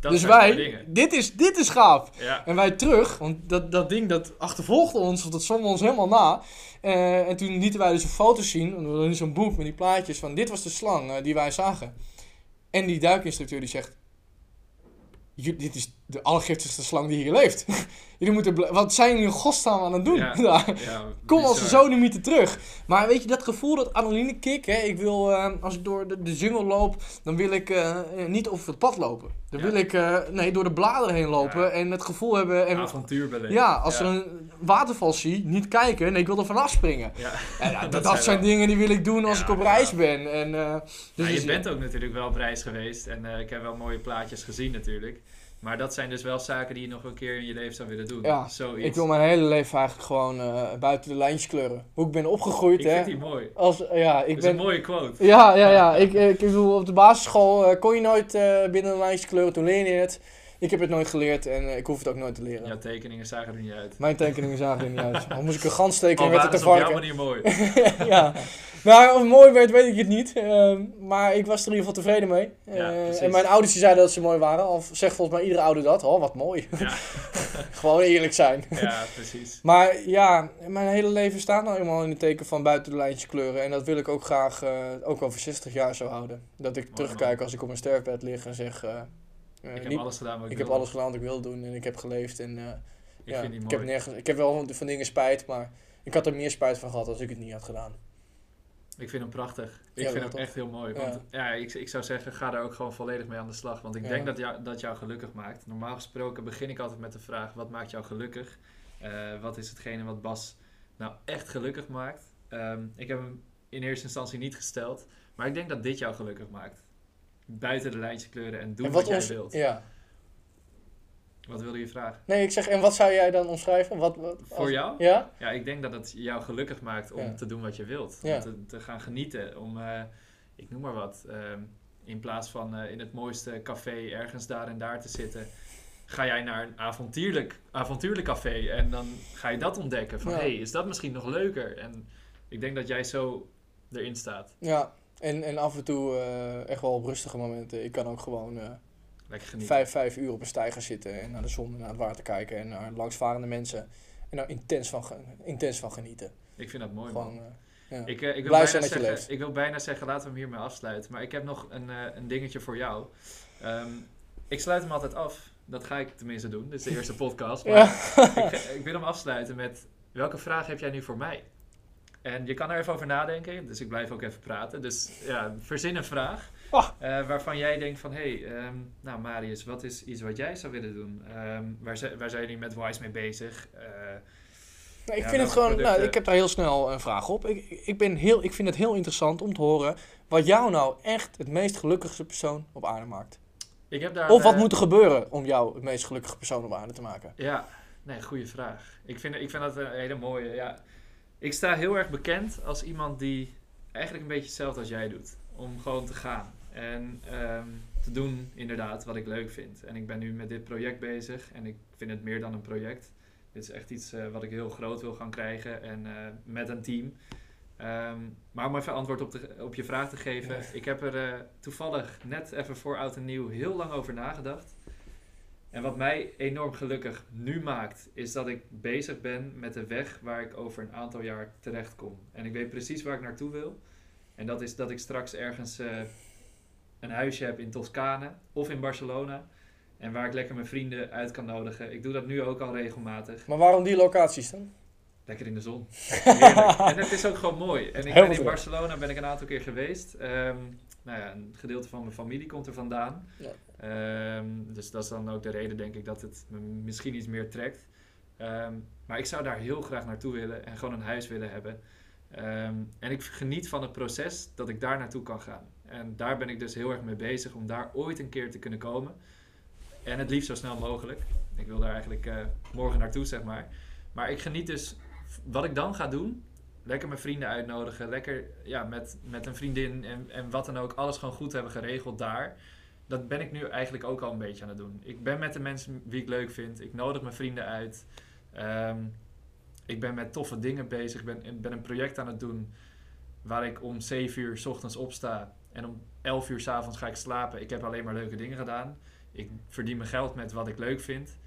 Dat dus wij, dit is, dit is gaaf. Ja. En wij terug, want dat, dat ding dat achtervolgde ons, want dat zwom ons helemaal na. Eh, en toen lieten wij dus een foto zien, hadden zo'n boek met die plaatjes van dit was de slang eh, die wij zagen. En die duikinstructeur die zegt, "Ju- dit is de allergiftigste slang die hier leeft. *laughs* Jullie moeten, wat zijn jullie in godsnaam aan het doen? Ja. *laughs* ja Kom als de mythe terug. Maar weet je, dat gevoel, dat adrenaline kick, hè, ik wil, eh, als ik door de, de jungle loop, dan wil ik eh, niet over het pad lopen. Dan Ja. wil ik, eh, nee, door de bladeren heen lopen en het gevoel hebben. En, Avontuur beleven. ja, als er een waterval zie, niet kijken, nee, ik wil er vanaf springen. Ja. En *laughs* dat, Dat zijn wel- dingen die wil ik doen als ik op reis ben. En, dus Ja, je is- bent ook natuurlijk wel op reis geweest en ik heb wel mooie plaatjes gezien natuurlijk. Maar dat zijn dus wel zaken die je nog een keer in je leven zou willen doen. Ja, Zoiets. ik wil mijn hele leven eigenlijk gewoon eh, buiten de lijntjes kleuren. Hoe ik ben opgegroeid, Ik hè. vind die mooi. Als, ja, ik Dat is ben, een mooie quote. Ja, ja, ja. Ik, ik, ik bedoel, op de basisschool eh, kon je nooit eh, binnen een lijntje kleuren, toen leer je het. Ik heb het nooit geleerd en eh, ik hoef het ook nooit te leren. Jouw tekeningen zagen er niet uit. Mijn tekeningen zagen er niet uit. Dan moest ik een gans steken Al en werd het een ze op jouw varken. manier mooi. *laughs* ja. Nou, of het mooi werd, weet ik het niet. Ehm, maar ik was er in ieder geval tevreden mee. Ja, precies. en mijn ouders die zeiden dat ze mooi waren. Al zegt volgens mij iedere ouder dat. Oh, wat mooi. Ja. *laughs* Gewoon eerlijk zijn. ja, precies. Maar ja, mijn hele leven staat nou eenmaal in het teken van buiten de lijntjes kleuren. En dat wil ik ook graag, eh, ook over 60 jaar zo houden. Dat ik Mooi, terugkijk als ik op mijn sterfbed lig en zeg... eh, Ik heb niet- alles gedaan wat ik, ik heb alles gedaan wat ik wilde doen en ik heb geleefd. En, eh, Ik ja, vind die ik, heb nergens, ik heb wel van dingen spijt, maar ik had er meer spijt van gehad als ik het niet had gedaan. Ik vind hem prachtig. Ik Ja, vind hem echt heel mooi. Want ja, ik, ik zou zeggen, ga daar ook gewoon volledig mee aan de slag. Want ik Ja. denk dat jou, dat jou gelukkig maakt. Normaal gesproken begin ik altijd met de vraag, wat maakt jou gelukkig? Eh, wat is hetgene wat Bas nou echt gelukkig maakt? Ehm, ik heb hem in eerste instantie niet gesteld. Maar ik denk dat dit jou gelukkig maakt. Buiten de lijntjes kleuren en doen en wat, wat jij ons- wilt. Ja. Wat wilde je vragen? Nee, ik zeg, en wat zou jij dan omschrijven? Wat, wat, Voor als- jou? Ja? Ja, ik denk dat het jou gelukkig maakt om Ja. te doen wat je wilt. Ja. Om te, te gaan genieten. Om, eh, ik noem maar wat, ehm, in plaats van eh, in het mooiste café ergens daar en daar te zitten, ga jij naar een avontuurlijk, avontuurlijk café en dan ga je dat ontdekken. Van, Ja. hey, is dat misschien nog leuker? En ik denk dat jij zo erin staat. Ja. En, en af en toe eh, echt wel op rustige momenten. Ik kan ook gewoon eh, Lekker genieten. vijf, vijf uur op een steiger zitten en naar de zon en naar het water kijken en naar langsvarende mensen. En daar intens van, intens van genieten. Ik vind dat mooi, man. Gewoon, eh, ja. Ik, eh, ik, wil bijna zeggen, ik wil bijna zeggen, laten we hem hiermee afsluiten. Maar ik heb nog een, een dingetje voor jou. Ehm, ik sluit hem altijd af. Dat ga ik tenminste doen. Dit is de eerste *laughs* podcast. Maar ja. ik, ik wil hem afsluiten met... Welke vraag heb jij nu voor mij? En je kan er even over nadenken. Dus ik blijf ook even praten. Dus ja, verzin een vraag. Ah. eh, waarvan jij denkt van... Hé, hey, ehm, nou Marius, wat is iets wat jij zou willen doen? Ehm, waar, waar zijn jullie met Wise mee bezig? Eh, ik Ja, vind het gewoon, nou, ik heb daar heel snel een vraag op. Ik, ik, ben heel, ik vind het heel interessant om te horen wat jou nou echt het meest gelukkigste persoon op aarde maakt. ik heb daar, Of wat eh, moet er gebeuren om jou het meest gelukkige persoon op aarde te maken? Ja, nee, goede vraag. Ik vind, ik vind dat een hele mooie. Ja. Ik sta heel erg bekend als iemand die eigenlijk een beetje hetzelfde als jij doet. Om gewoon te gaan. En ehm, te doen inderdaad wat ik leuk vind. En ik ben nu met dit project bezig. En ik vind het meer dan een project. Dit is echt iets eh, wat ik heel groot wil gaan krijgen. En eh, met een team. Ehm, maar om even antwoord op, de, op je vraag te geven. Ja. Ik heb er eh, toevallig net even voor oud en nieuw heel lang over nagedacht. En wat mij enorm gelukkig nu maakt, is dat ik bezig ben met de weg waar ik over een aantal jaar terecht kom. En ik weet precies waar ik naartoe wil. En dat is dat ik straks ergens eh, een huisje heb in Toscane of in Barcelona. En waar ik lekker mijn vrienden uit kan nodigen. Ik doe dat nu ook al regelmatig. Maar waarom die locaties dan? Lekker in de zon. Heerlijk. *laughs* en het is ook gewoon mooi. En ik ben in. Barcelona ben ik een aantal keer geweest. Ehm, nou ja, een gedeelte van mijn familie komt er vandaan. Ja. Ehm, dus dat is dan ook de reden, denk ik, dat het me misschien iets meer trekt. Ehm, maar ik zou daar heel graag naartoe willen en gewoon een huis willen hebben. Ehm, en ik geniet van het proces dat ik daar naartoe kan gaan. En daar ben ik dus heel erg mee bezig om daar ooit een keer te kunnen komen. En het liefst zo snel mogelijk. Ik wil daar eigenlijk eh, morgen naartoe, zeg maar. Maar ik geniet dus wat ik dan ga doen. Lekker mijn vrienden uitnodigen. Lekker ja, met, met een vriendin en, en wat dan ook. Alles gewoon goed hebben geregeld daar. Dat ben ik nu eigenlijk ook al een beetje aan het doen. Ik ben met de mensen wie ik leuk vind. Ik nodig mijn vrienden uit. Ehm, ik ben met toffe dingen bezig. Ik ben, ben een project aan het doen waar ik om 7 uur s ochtends opsta. En om 11 uur s avonds ga ik slapen. Ik heb alleen maar leuke dingen gedaan. Ik verdien mijn geld met wat ik leuk vind.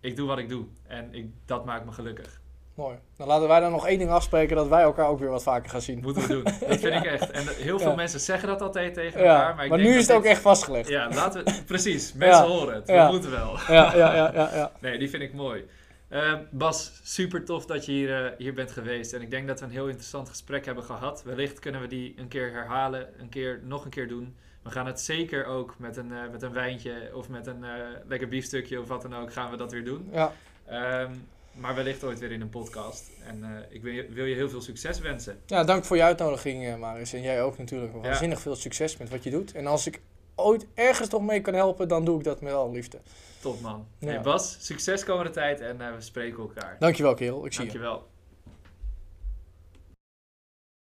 Ik doe wat ik doe. En ik, dat maakt me gelukkig. Mooi. Dan laten wij dan nog één ding afspreken dat wij elkaar ook weer wat vaker gaan zien. Moeten we doen. Dat vind Ja. ik echt. En heel veel Ja. mensen zeggen dat altijd tegen elkaar. maar, Maar, ik nu denk is het ook echt vastgelegd. Ja, laten we... *laughs* Precies. Mensen horen het. We moeten wel. ja, ja, ja, ja. *laughs* Nee, die vind ik mooi. Eh, Bas, super tof dat je hier, eh, hier bent geweest. En ik denk dat we een heel interessant gesprek hebben gehad. Wellicht kunnen we die een keer herhalen, een keer, nog een keer doen. We gaan het zeker ook met een, eh, met een wijntje of met een lekker biefstukje of wat dan ook, gaan we dat weer doen. ja. Ehm, maar wellicht ooit weer in een podcast. En eh, ik wil je, wil je heel veel succes wensen. Ja, dank voor je uitnodiging, eh, Marius. En jij ook natuurlijk. Waanzinnig veel succes met wat je doet. En als ik ooit ergens nog mee kan helpen, dan doe ik dat met alle liefde. Top man. Ja. Hey Bas, succes komende tijd en eh, we spreken elkaar. Dankjewel, kerel. Ik zie je. Dankjewel.